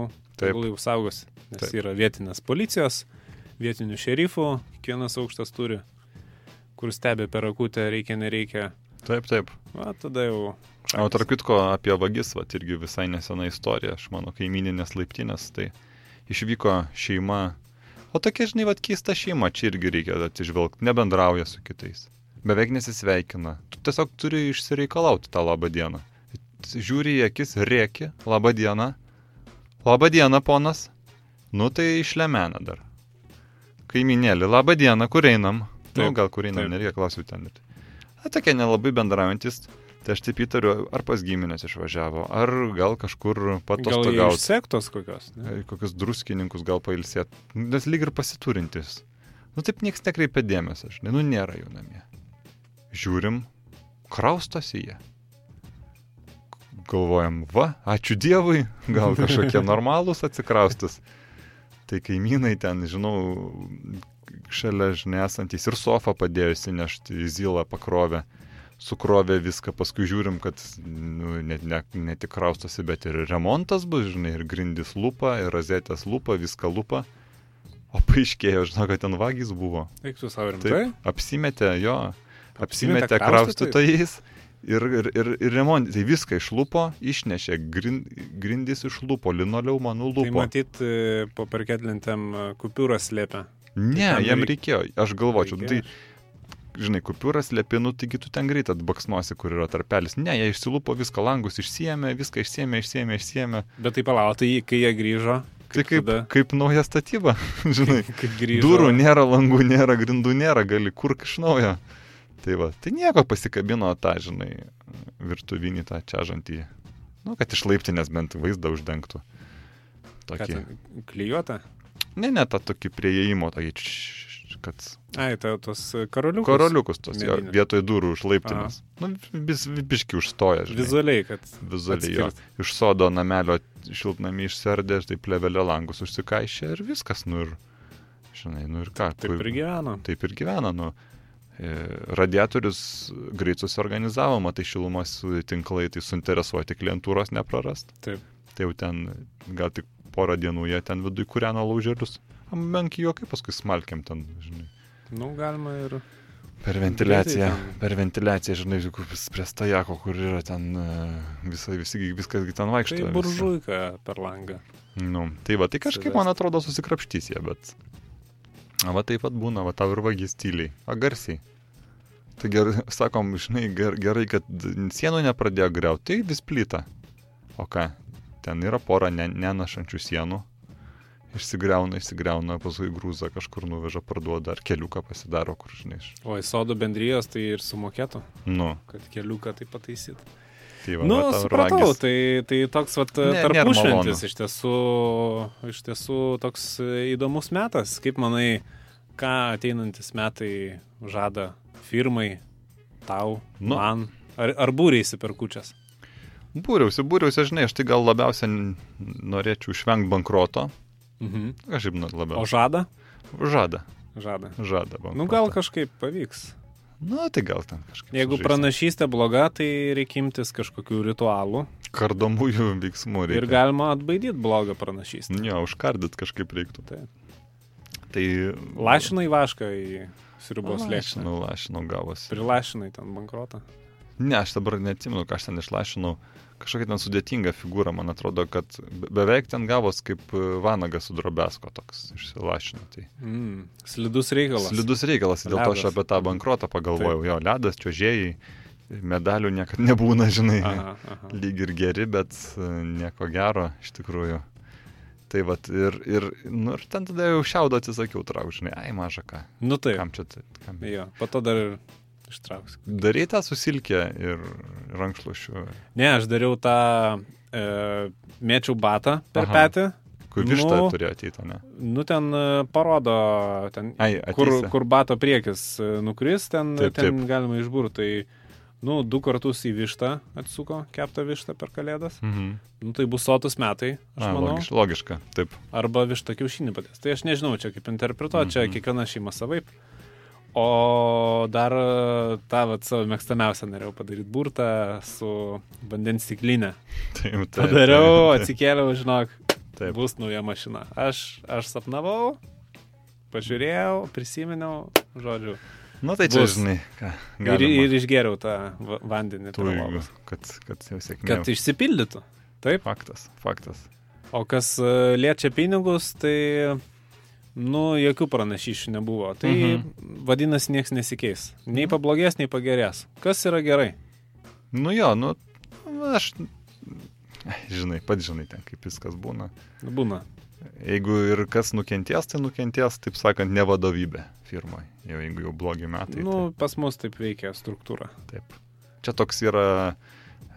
jau saugos, nes taip. yra vietinės policijos, vietinių šerifų, kiekvienas aukštas turi, kur stebi per akutę, reikia, nereikia. Taip, taip. O tada jau. O tarp kitko apie vagis, va, irgi visai nesena istorija, aš mano kaimininės laiptinės, tai išvyko šeima. O tokia, žinai, vad keista šeima, čia irgi reikia atsižvelgti, nebendrauja su kitais. Beveik nesisveikina. Tu tiesiog turi išsireikalauti tą labą dieną. Žiūri į akis, rėki, labą dieną. Labą dieną, ponas. Nu tai išlemena dar. Kaiminėlį, labą dieną, kur einam? Nu, taip, nu, gal kur einam, nereikia klausiu ten. Na, tokie nelabai bendraujantis Tai aš taip įtariu, ar pas giminės išvažiavo, ar gal kažkur patostogauti. Gal sektos kokios. Ne? Kokius druskininkus gal pailsėt. Nes lyg ir pasiturintis. Nu taip niekas nekreipia dėmesio, aš, nu nėra jų namie. Žiūrim, kraustosi jie. Galvojam, va, ačiū Dievui, gal kažkokie [LAUGHS] normalūs atsikraustus. Tai kaimynai ten, žinau, šalia, žinai, esantys ir sofą padėjusi nešti į zylą pakrovę sukrovė viską, paskui žiūrim, kad nu, ne, ne, ne tik kraustosi, bet ir remontas bus, žinai, ir grindis lupa, ir rozetės lupa, viską lupa. O paaiškėjo, žinau, kad ten vagys buvo. Eik su savo rimtai? Apsimetė, jo, apsimetė kraustytojais. Ir, ir, ir, ir remontai, tai viską išlupo, išnešė, grind, grindis išlupo, linoleumą nulupo. Tai matyt, e, po parketlintėm e, kupiūras slėpia. Ne, jam reikėjo, aš galvočiau, reikėjo. tai žinai, kupiūras lėpinu, taigi tu ten greit atbaksnosi, kur yra tarpelis. Ne, jie išsilupo viską, langus išsiemė, viską išsiemė, išsiemė, išsiemė. Bet tai palauk, tai kai jie grįžo. Tai kaip, tada... kaip nauja statyba, [LAUGHS] žinai. kaip grįžo. Durų nėra, langų nėra, grindų nėra, gali kur iš naujo. Tai va, tai nieko pasikabino tą, žinai, virtuvinį tą čia žantį. Nu, kad iš laiptinės bent vaizdą uždengtų. Tokį. Klijuotą? Ne, ne, tą tokį prieėjimo, tokį kad... Ai, tai tos karoliukus. Karoliukus tos, jo, vietoj durų už laiptinės. Nu, vis, biški užstoja, žinai. Vizualiai, kad. Vizualiai, jo. Iš sodo namelio šiltnamį išsardė, tai plevelio langus užsikaišė ir viskas, nu ir, žinai, nu ir ką. Taip ir gyvena. Taip ir gyvena, nu. E, radiatorius greit susiorganizavo, matai šilumos tinklai, tai suinteresuoti klientūros neprarast. Taip. Tai jau ten gal tik porą dienų jie ten viduje kūreno lauželius menki juokai paskui smalkiam ten, žinai. Nu, galima ir. Per ventiliaciją, per ventiliaciją, žinai, prie stajako, kur yra ten e, visa, visi, viskas ten vaikšto. Tai buržuika per langą. Nu, tai va, tai kažkaip, man atrodo, susikrapštys jie, bet... Va taip pat būna, va tau ir vagis tyliai, a garsiai. Tai gerai, sakom, žinai, ger, gerai, kad sienų nepradėjo greuti, tai vis plyta. O ką, ten yra pora ne, nenašančių sienų, Išsigriauna, išsigriauna, paskui grūzą kažkur nuveža, parduoda, ar keliuką pasidaro, kur žinai. O į sodo bendrijos tai ir sumokėtų, nu. kad keliuką tai pataisytų. Tai va, nu, va, supratau, ragis. tai, tai toks vat, tarpušventis iš tiesų, iš tiesų toks įdomus metas. Kaip manai, ką ateinantis metai žada firmai, Tau, Nu. man. Ar, ar būrėsi per kučias? Būriausi, būriausi, žinai, aš tai gal labiausiai norėčiau išvengti bankroto. Mhm. Kažkaip nu, labiau. O žada? Žada, Žada. žada. Bankrotą. Nu gal kažkaip pavyks. Nu, tai gal ten kažkaip. Jeigu sužaisim. pranašystė bloga, tai reikia imtis kažkokių ritualų Kardomųjų veiksmų reikia. ir galima atbaidyti blogą pranašystę. Jo, užkardyt kažkaip reiktų. Taip. Tai... Lašinai vašką į sriubos lėkštę. Lašinau, lašinau gavosi. Prilašinai ten bankrotą. Ne, aš dabar neatsimenu, ką aš ten išlašinau. Kažkokia ten sudėtinga figūra, man atrodo, kad be- beveik ten gavos kaip e, vanagas su drobesko toks išsilašino. Tai Mm. Slidus reikalas. slidus reikalas, dėl to aš Ledas. apie tą bankrotą pagalvojau. Jo, ledas, čiuožėjai, medalių niekada nebūna, žinai. Aha, aha. lyg ir geri, bet e, nieko gero iš tikrųjų. Tai vad ir, ir, nu, ir ten tada jau šiaudo atsisakiau traukti, žinai, ai maža ką. Nu taip. Kam čia tai? Kam? Jo, po to dar ištrauksiu. Darai tą susilkę ir rankšluošiu, Ne, aš dariau tą, e, mėčiau batą per Aha. petį. kur višta Nu. turėjo ateiti, ne? Nu ten e, parodo, ten, Ai, kur, ateisi. kur bato priekis e, nukris, ten, Taip, ten taip. galima išbūrti. Tai, nu, du kartus į vištą atsuko, keptą vištą per kalėdas. Mhm. Nu, tai bus sotus metai, aš A, manau. logiš, logiška, taip. Arba višta kiaušinį patės. Tai aš nežinau, čia kaip interpretuoti, čia Mhm. kiekviena šeima savaip. O dar e, tą vat, savo mėgstamiausią norėjau padaryti burtą su vandens stiklinė. taip, taip Padariau, taip, atsikėliau, žinok, Taip. bus nauja mašina. Aš, aš sapnavau, pažiūrėjau, prisiminiau, žodžiu. Nu tai čia, bus. žinai, ką. Ir, galima. ir išgeriau tą va- vandenį. Lovos. kad, kad jau sėkmė. Kad išsipildytų. Taip. Faktas, faktas. O kas e, liečia pinigus, tai, nu, jokių pranašyšių nebuvo. Tai Mhm. mhm. vadinasi, niekas nesikeis. Nei pablogės, nei pagerės. Kas yra gerai? Nu jo, nu, aš, ai, žinai, pats žinai ten, kaip viskas būna. Būna. Jeigu ir kas nukentės, tai nukentės, taip sakant, ne vadovybė firmoje. Jau jeigu jau blogi metai. Nu, pas mus taip veikia struktūra. tai, taip. Čia toks yra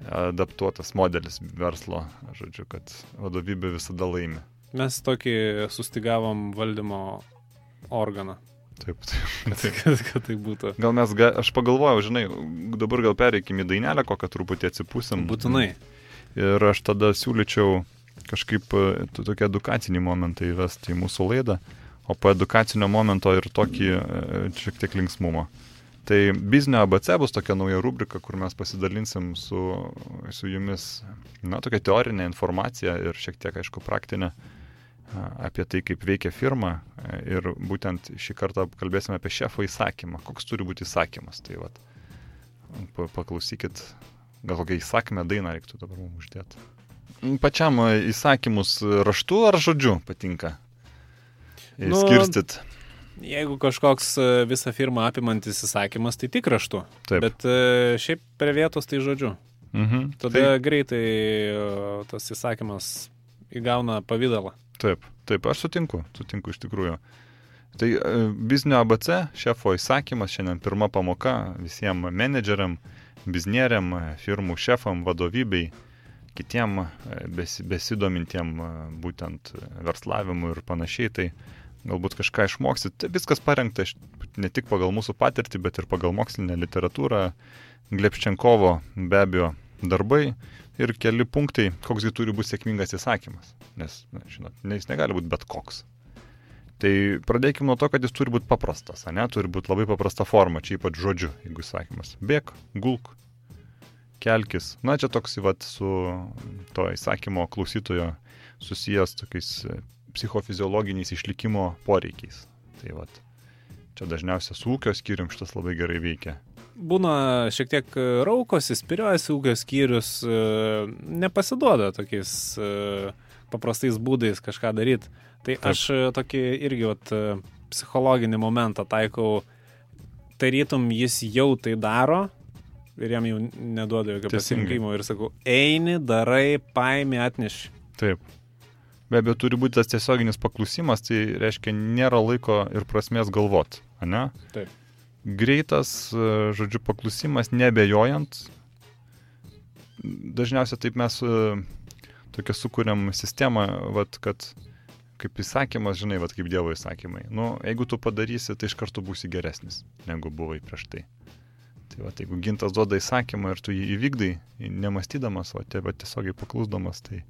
adaptuotas modelis verslo, žodžiu, kad vadovybė visada laimi. Mes tokį sustigavom valdymo organą. Taip, taip. [LAUGHS] Kad, kad, kad tai būtų. Gal mes, ga, aš pagalvojau, žinai, dabar gal pereikim į dainelę, kokią truputį atsipūsim. Būtinai. Ir aš tada siūlyčiau kažkaip e, tokį edukacinį momentą įvesti į mūsų laidą, o po edukacinio momento ir tokį e, šiek tiek linksmumo. Tai biznio ABC bus tokia nauja rubrika, kur mes pasidalinsim su, su jumis, na, tokia teorinė informacija ir šiek tiek, aišku, praktinė a, apie tai, kaip veikia firma. e, Ir būtent šį kartą kalbėsime apie šefo įsakymą, koks turi būti įsakymas. Tai vat, pa- paklausykit, gal kokią įsakymę dainą reiktų dabar mums uždėti. Pačiam e, įsakymus raštu ar žodžiu patinka? Nu, Nu, Skirstyt. Jeigu kažkoks e, visą firmą apimantis įsakymas, tai tik raštu. Taip. Bet e, šiaip prie vietos tai žodžiu. Mhm. Tada tai... greitai e, tas įsakymas įgauna pavydalą. Taip, taip, aš sutinku, sutinku iš tikrųjų. Tai e, biznio ABC, šefo įsakymas, šiandien pirma pamoka visiems menedžeriam, biznieriam, e, firmų šefam, vadovybei, kitiem e, besi, besidomintiem būtent verslavimu ir panašiai. Tai galbūt kažką išmoksit. Tai viskas parengta ne tik pagal mūsų patirtį, bet ir pagal mokslinę literatūrą. Glepščenkovo be abejo darbai ir keli punktai, koksgi turi būti sėkmingas įsakymas. Nes, na, žinot, ne, jis negali būti bet koks. Tai pradėkime nuo to, kad jis turi būti paprastas, ne? Turi būti labai paprasta forma, čia ypač žodžiu, jeigu įsakymas. Bėk, gulk, kelkis. Na, čia toks, vat, su to įsakymo klausytojo susijęs tokiais e, psichofiziologiniais išlikimo poreikiais. Tai vat, čia dažniausiai su ūkio skyrium šitas labai gerai veikia. Būna šiek tiek e, raukosi, spiriuosi ūkio skyrius, e, nepasiduoda tokiais e, paprastais būdais kažką daryti. Tai Taip. aš tokį irgi vat, psichologinį momentą taikau, tarytum jis jau tai daro ir jam jau neduoda jokio pasirinkimo ir sakau, eini, darai, paimi, atneši. Taip. Be abejo, turi būti tas tiesioginis paklusimas, tai reiškia, nėra laiko ir prasmės galvot, ne? Taip. Greitas, e, žodžiu, paklusimas, nebejojant. Dažniausiai taip mes e, tokią sukūrėm sistemą, vat, kad kaip įsakymas, žinai, vat, kaip Dievo įsakymai. Nu, jeigu tu padarysi, tai iš karto būsi geresnis, negu buvai prieš. Tai Tai va, jeigu gintas duoda įsakymą ir tu jį įvykdai, nemastydamas, o tėvą tiesiogiai paklusdamas, tai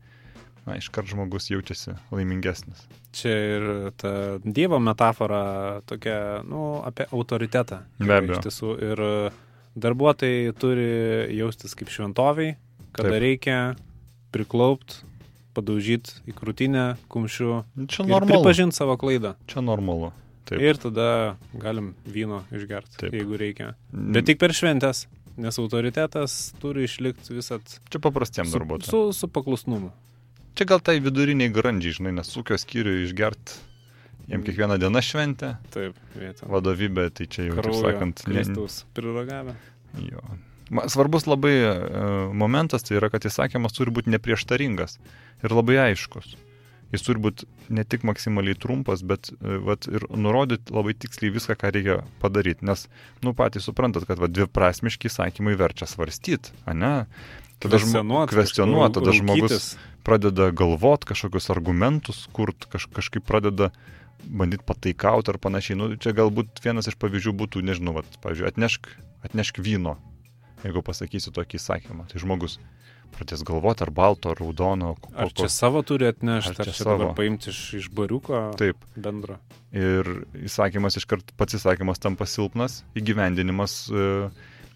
na, iškart žmogus jaučiasi laimingesnis. Čia ir ta Dievo metafora tokia, nu, apie autoritetą. Be abejo. Iš tiesų, ir darbuotojai turi jaustis kaip šventoviai, kada Taip. reikia priklaupt, padaužyti į krūtinę kumščių Čia normalu. pripažinti savo klaidą. Čia normalu. Taip. Ir tada galim vyno išgerti, jeigu reikia. Bet tik per šventės, nes autoritetas turi išlikti visat Čia paprastiems su, darbuotojams. su, su paklusnumu. Čia gal tai viduriniai grandžiai, žinai, nes ūkio skyriui išgert, jiem kiekvieną dieną šventė, Taip, vieta. vadovybė, tai čia jau, Kraujo sakant, ne, Kristaus priragavę. jo. Svarbus labai e, momentas tai yra, kad įsakymas turi būti neprieštaringas ir labai aiškus. Jis turi būti ne tik maksimaliai trumpas, bet e, vat, ir nurodyti labai tiksliai viską, ką reikia padaryti. Nes, nu, patys suprantat, kad va, dviprasmiški įsakymai verčia svarstyti, ne? Tada žmo- Kvestionuot, kvestionuot, tada žmogus. Pradeda galvot kažkokius argumentus, kurt, kaž, kažkaip pradeda bandyti pataikauti ar panašiai. Nu, čia galbūt vienas iš pavyzdžių būtų, nežinau, vat, pavyzdžiui, atnešk, atnešk vyno, jeigu pasakysiu tokį įsakymą. Tai žmogus pradės galvoti ar balto, ar raudono. ko- Ar čia savo turi atnešti, Ar ar čia čia savo? paimti iš, iš bariuko Taip. bendro. Ir įsakymas iškart, pats įsakymas tampa silpnas, įgyvendinimas e,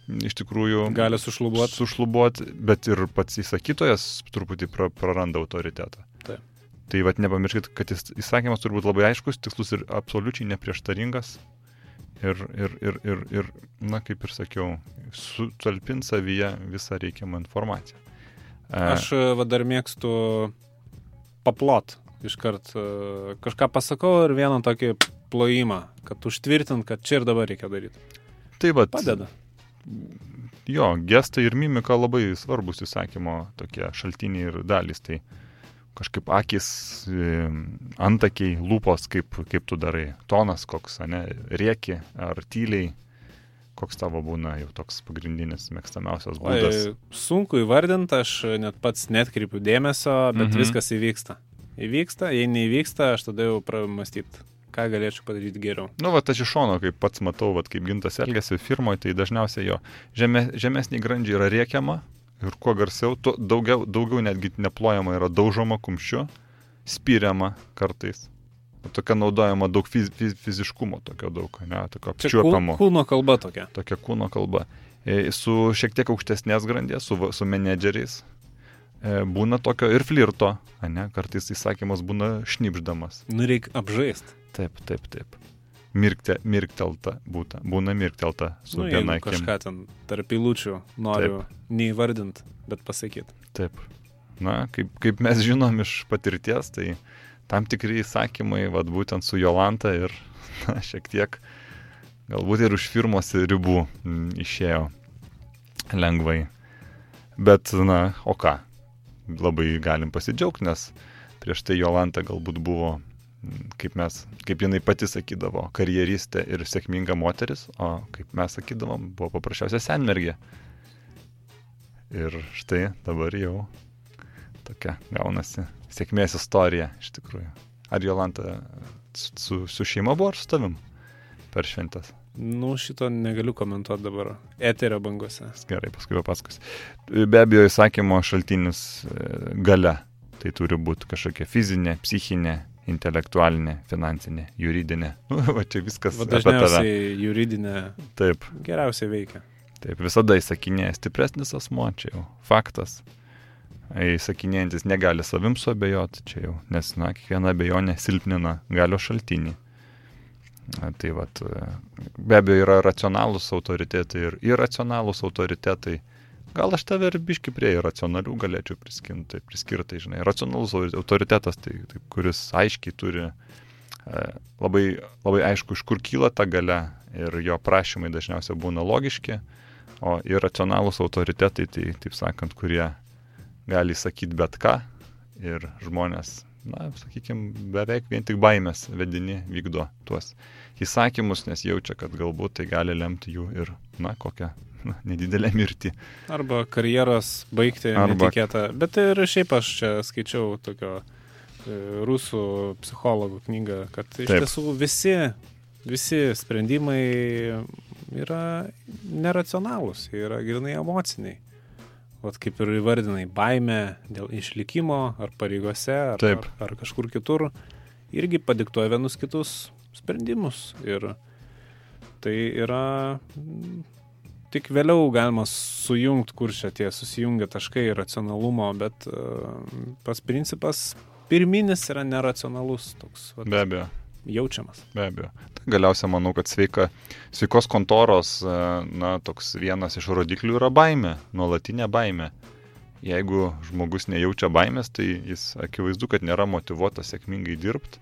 iš tikrųjų Gali sušlubuoti. sušlubuoti, bet ir pats įsakytojas truputį pra, praranda autoritetą. Taip. Tai vad nepamirškit, kad jis, įsakymas turi būti labai aiškus, tikslus ir absoliučiai neprieštaringas. Ir, ir, ir, ir, ir na, kaip ir sakiau, sutalpint savyje visą reikiamą informaciją. Aš e, va dar mėgstu paplot iškart. e, Kažką pasakau ir vieną tokį plojimą, kad užtvirtint, kad čia ir dabar reikia daryti. tai vad, Padeda. Jo, gestai ir mimika labai svarbus įsakymo tokie šaltiniai ir dalys. Tai kažkaip akis, antakiai, lūpos, kaip, kaip tu darai, tonas koks, ne, rieki ar tyliai, koks tavo būna jau toks pagrindinis mėgstamiausias būdas. Oi, sunku įvardinti, aš net pats netkreipiu dėmesio, bet Mhm. viskas įvyksta. Įvyksta, jei neįvyksta, aš tada jau pramastyti, ką galėčiau padaryti geriau. Nu, va, aš iš šono, kaip pats matau, va, kaip gintas elgesi firmoje, tai dažniausiai jo žemė, žemesnį grandžiai yra riekiama ir kuo garsiau, tuo daugiau, daugiau netgi neplojama yra daužoma kumščiu, spiriama kartais. Tokia naudojama daug fiz, fiz, fiziškumo, tokio daug, ne, tokio apčiuopamo. kūno kalba tokia. tokia kūno kalba. E, Su šiek tiek aukštesnės grandies, su, su menedžeriais būna tokio ir flirto, ne, kartais įsakymas būna šnipždamas. Nu, reikia apžaisti. Taip, taip, taip. Mirkte, mirktelta būta, būna mirktelta su Nu, viena akim. kažką ten tarp eilučių noriu neįvardinti, bet pasakyti. Taip. Na, kaip, kaip mes žinom iš patirties, tai tam tikri įsakymai, vad būtent su Jolanta ir [LAUGHS] na, šiek tiek galbūt ir už firmos ribų m, išėjo lengvai. Bet, na, o ką? Labai galim pasidžiaugti, nes prieš tai Jolanta galbūt buvo, kaip mes, kaip jinai pati sakydavo, karjeristė ir sėkminga moteris, o kaip mes sakydavom, buvo paprasčiausia senmergė. Ir štai dabar jau tokia gaunasi sėkmės istorija iš tikrųjų. Ar Jolanta su, su šeima buvo ar su tavim per šventės? Nu, šito negaliu komentuoti dabar. Eterio bangose. Gerai, paskui papasakos. Be abejo, įsakymo šaltinis e, gale. Tai turi būti kažkokia fizinė, psichinė, intelektualinė, finansinė, juridinė. Nu, [LAUGHS] va čia viskas Va, dažniausiai juridinė Taip, geriausiai veikia. taip, visada įsakinėja stipresnis asmo, čia jau faktas. Įsakinėjantis negali savim suabejoti, čia jau, nes, na, kiekviena abejonė silpnina galio šaltinį. Tai vat, e, be abejo yra racionalūs autoritetai ir irracionalūs autoritetai. Gal aš tave ir biški prie irracionalių galėčiau priskinti, priskirti, žinai. Racionalus autoritetas, tai, tai kuris aiškiai turi e, labai, labai aišku, iš kur kyla ta gale ir jo prašymai dažniausiai būna logiški, o irracionalūs autoritetai, tai, taip sakant, kurie gali sakyti bet ką ir žmonės, na, sakykime, beveik vien tik baimės vedini vykdo tuos įsakymus, nes jaučia, kad galbūt tai gali lemti jų ir, na, kokią na, nedidelę mirtį. Arba karjeros baigti Arba- netikėtą. Bet ir šiaip aš čia skaičiau tokio e, rusų psichologų knygą, kad iš Taip. tiesų visi, visi sprendimai yra neracionalūs, yra grinai emociniai. Vat kaip ir įvardinai, baime dėl išlikimo ar pareigose, ar, Taip. ar, ar kažkur kitur, irgi padiktuoja vienus kitus sprendimus. Ir tai yra mm, tik vėliau galima sujungti, kur čia tie susijungia taškai racionalumo, bet uh, pas principas pirminis yra neracionalus, toks vat, Be abejo. Jaučiamas. Be abejo. Tai galiausia manau, kad sveika, sveikos kontoros, e, na, toks vienas iš rodiklių yra baime, nuolatinė baime. Jeigu žmogus nejaučia baimės, tai jis akivaizdu, kad nėra motivuotas sėkmingai dirbti.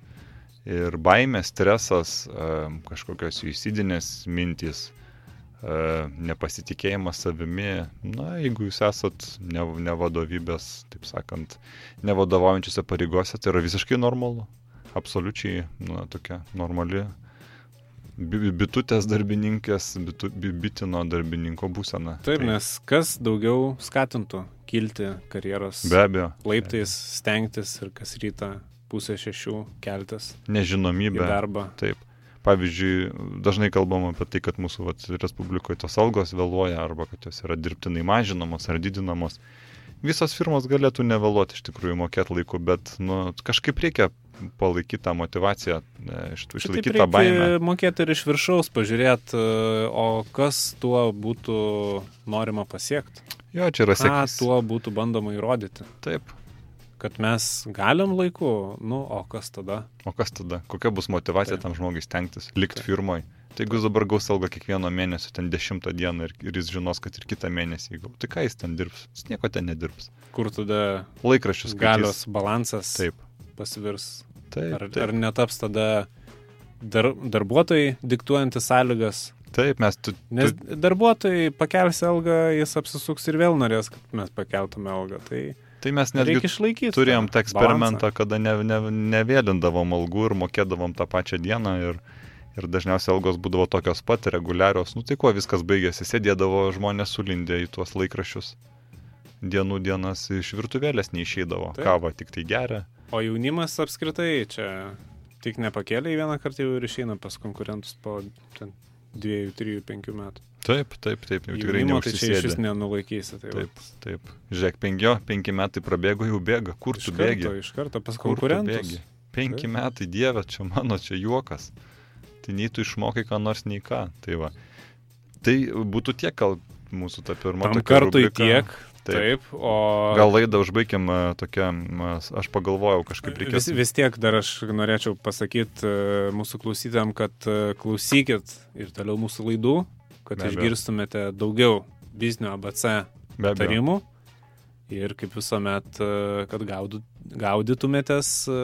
Ir baimė, stresas, e, kažkokios suicidinės mintys, e, nepasitikėjimas savimi, na, jeigu jūs esat ne, ne vadovybės, taip sakant, nevadovaujančiose pareigose, tai yra visiškai normalu absoliučiai na, tokia normali bi- bitutės darbininkės, bitu, bi- bitino darbininko būsena. Taip, Tai nes kas daugiau skatintų kilti karjeros Be abejo, laiptais, stengtis ir kas rytą pusę šešių keltis nežinomybė. darbą. Taip. Pavyzdžiui, dažnai kalbam apie tai, kad mūsų vat, Respublikoje tos algos vėluoja arba kad jos yra dirbtinai mažinamos ar didinamos. Visos firmos galėtų nevėluoti iš tikrųjų mokėti laiku, bet nu, kažkaip reikia palaikyti tą motivaciją, e, išlaikyti tą baimę. mokėti ir iš viršaus pažiūrėti, o kas tuo būtų norima pasiekti. Jo, čia yra Ką sėkmės. tuo būtų bandoma įrodyti. Taip. Kad mes galim laiku, nu, o kas tada? O kas tada? Kokia bus motivacija Taip. tam žmogui stengtis, likti firmoje? Tai jeigu jis dabar gaus algą kiekvieno mėnesio, ten dešimtą dieną ir, ir jis žinos, kad ir kitą mėnesį įgau, tai ką jis ten dirbs? Jis nieko ten nedirbs. Kur tada Laikraščius galios balansas Taip. pasivirs? Taip, Ar, taip. ar netaps tada dar, darbuotojai diktuojantis sąlygas? taip mes tu, Nes tu, darbuotojai pakels algą, jis apsisuks ir vėl norės, kad mes pakeltume algą. Tai tai mes netgi turėjom tą tą eksperimentą, balansą. kada ne, ne, nevėlindavom algų ir mokėdavom tą pačią dieną ir, ir dažniausiai algos būdavo tokios pat reguliarios. Nu tai kuo viskas baigėsi, sėdėdavo žmonės sulindę į tuos laikraščius. Dienų dienas iš virtuvėlės neišeidavo. Taip. Kava tik tai geria. O jaunimas apskritai čia tik nepakėlė į vieną kartą jau ir išeina pas konkurentus po ten, dviejų, trijų, penkių metų. Taip, taip, taip, jau tikrai Jaunimo tai čia iš vis nenulaikysi. Tai Taip, taip. Žiūrėk, penkio, penki metai prabėgo, jau bėga. Kur iš tu bėgi? iš karto pas Kur tu konkurentus. Penki Taip. metai, dieve, čia mano, čia juokas. Tai nei tu išmokai ką nors, nei ką. Tai va. Tai būtų tiek, gal mūsų ta pirma. Tam kartui rubrika. tiek. Taip. O Gal laidą užbaigiam a, tokia, a, aš pagalvojau, kažkaip vis, reikės. vis tiek dar aš norėčiau pasakyti mūsų klausytėm, kad e, klausykit ir toliau mūsų laidų, kad išgirstumėte daugiau biznio ABC Be abejo. tarimų ir kaip visuomet, e, kad gaudytumėtės e,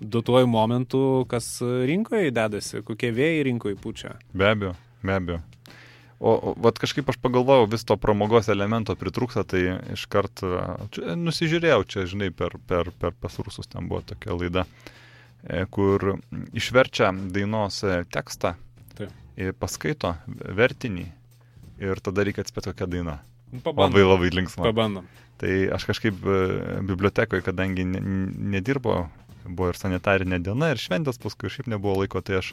duotuoju momentu, kas rinkoje dedasi, kokie vėjai rinkoje pučia. Be abejo, be abejo. O, o vat kažkaip aš pagalvojau, vis to pramogos elemento pritrūksta, tai iškart čia, nusižiūrėjau, čia, žinai, per, per, per pas rusus ten buvo tokia laida, e, kur išverčia dainos e, tekstą, Taip. ir paskaito vertinį ir tada reikia atspėti kokią dainą. Nu, Labai Pabandom. labai linksma. Pabandom. Tai aš kažkaip e, bibliotekoje, kadangi ne, nedirbo, buvo ir sanitarinė diena, ir šventės, paskui šiaip nebuvo laiko, tai aš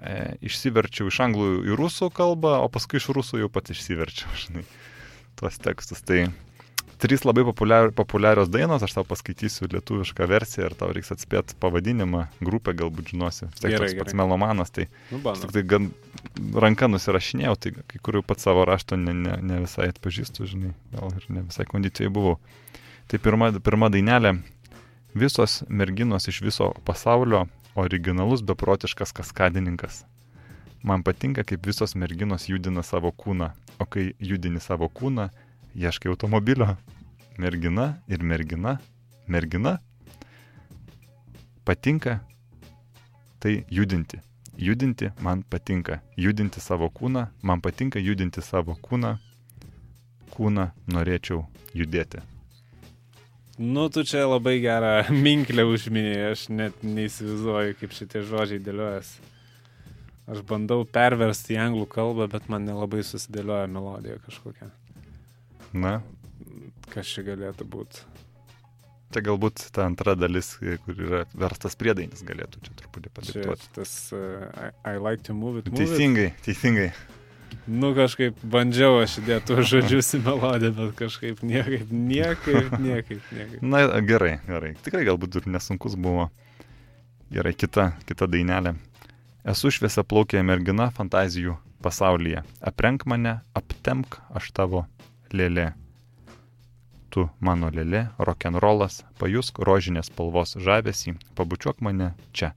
e, išsiverčiau iš anglų į rusų kalbą, o paskui iš rusų jau pat išsiverčiau, [LAUGHS] žinai, tuos tekstus. Tai trys labai populiar, populiarios dainos, aš tau paskaitysiu lietuvišką versiją ir tau reiks atspėti pavadinimą, grupę galbūt žinosi. Gerai, toks pats melomanas, tai Nu, tik tai gan ranka nusirašinėjau, tai kai kurių pat savo rašto ne, ne, ne visai atpažįstu, žinai, gal ir ne visai kondicijai buvau. Tai pirma, pirma dainelė. Visos merginos iš viso pasaulio originalus beprotiškas kaskadininkas. Man patinka, kaip visos merginos judina savo kūną, o kai judini savo kūną, ieškai automobilio. Mergina ir mergina, mergina. Patinka tai judinti. Judinti man patinka. Judinti savo kūną, man patinka judinti savo kūną. Kūną norėčiau judėti. Nu, tu čia labai gerą [LAUGHS] minklę užminėjai, aš net neįsivaizduoju, kaip šitie žodžiai dėliojasi. Aš bandau perversti į anglų kalbą, bet man nelabai susidėlioja melodija kažkokia. Na, Kas čia galėtų būti? Čia galbūt ta antra dalis, kur yra verstas priedainis, galėtų čia truputį padiktuoti. tas uh, I, I like to move it. Move it. Teisingai, teisingai. Nu kažkaip bandžiau aš įdėti tuos žodžius į melodiją, bet kažkaip niekaip, niekaip, niekaip, niekaip. Na, gerai, gerai. Tikrai galbūt ir nesunkus buvo. Gerai, kita, kita dainelė. Esu šviesia plaukė mergina fantazijų pasaulyje. Aprenk mane, aptemk aš tavo lėlė. Tu mano lėlė, rock'n'rollas, pajusk rožinės spalvos žavesį, pabučiuok mane čia.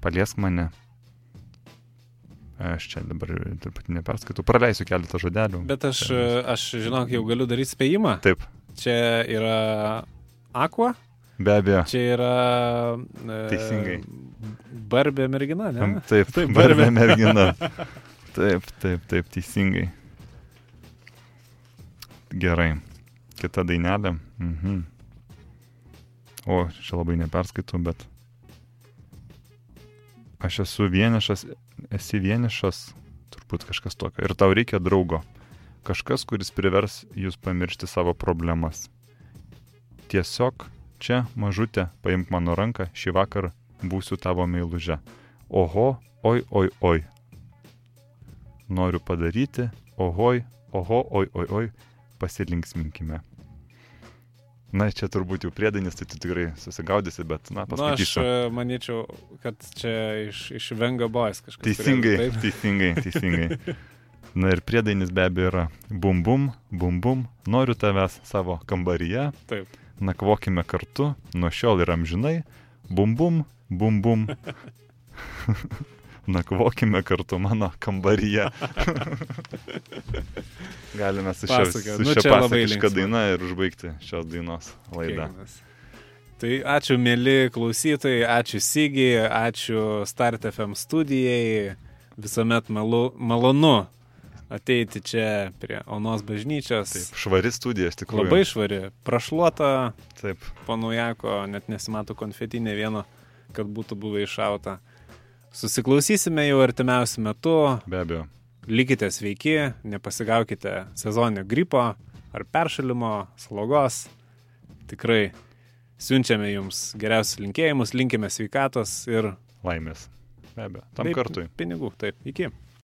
Paliesk mane. Aš čia dabar truputį neperskaitau, praleisiu keletą žodelių. Bet aš, aš žinok, jau galiu daryti spėjimą. Taip, Čia yra Aqua, be abejo. čia yra... E, Teisingai. Barbė mergina, ne? Taip, [LAUGHS] Taip, taip, barbė mergina. [LAUGHS] Taip, taip, taip, teisingai. Gerai. Kita dainelė. Mhm. O, čia labai neperskaitau, bet. Aš esu vienišas, esi vienišas, turbūt kažkas tokio. Ir tau reikia draugo. Kažkas, kuris privers jūs pamiršti savo problemas. Tiesiog čia, mažutė, paimk mano ranką, šį vakarą būsiu tavo meiluže. Oho, oi, oi, oi. Noriu padaryti, ohoj, oho, oi, oi, oi, pasilinksminkime. Na, čia turbūt jau priedainis, tai tu tikrai susigaudysi, bet, na, Na, aš e, manyčiau, kad čia iš, iš Venga Boys kažkas. Teisingai, turėtų, teisingai, teisingai. Na ir priedainis be abejo yra bum bum, bum bum, noriu tavęs savo kambaryje, Taip. nakvokime kartu, nuo šiol ir amžinai, bum bum, bum bum. [LAUGHS] nakvokime kartu mano kambaryje. [LAUGHS] Galime su šia, Pasaka. su Nu, šia labai pasakiška daina ir užbaigti šios dainos laidą. Kiekvienas. Tai ačiū, mėly klausytojai, ačiū Sigiai, ačiū Start FM studijai. Visuomet malu, malonu ateiti čia prie Onos bažnyčios. Taip, švari studija, iš tikrųjų. Labai švari, prašluota, Taip, po naujako, net nesimato konfetinė vieno, kad būtų buvę iššauta. Susiklausysime jau artimiausiu metu. be abejo. Likite sveiki, nepasigaukite sezoninio gripo ar peršalimo, slogos. Tikrai siunčiame jums geriausius linkėjimus, linkime sveikatos ir Laimės. Be abejo. Tam bei kartui. pinigų. Taip, iki.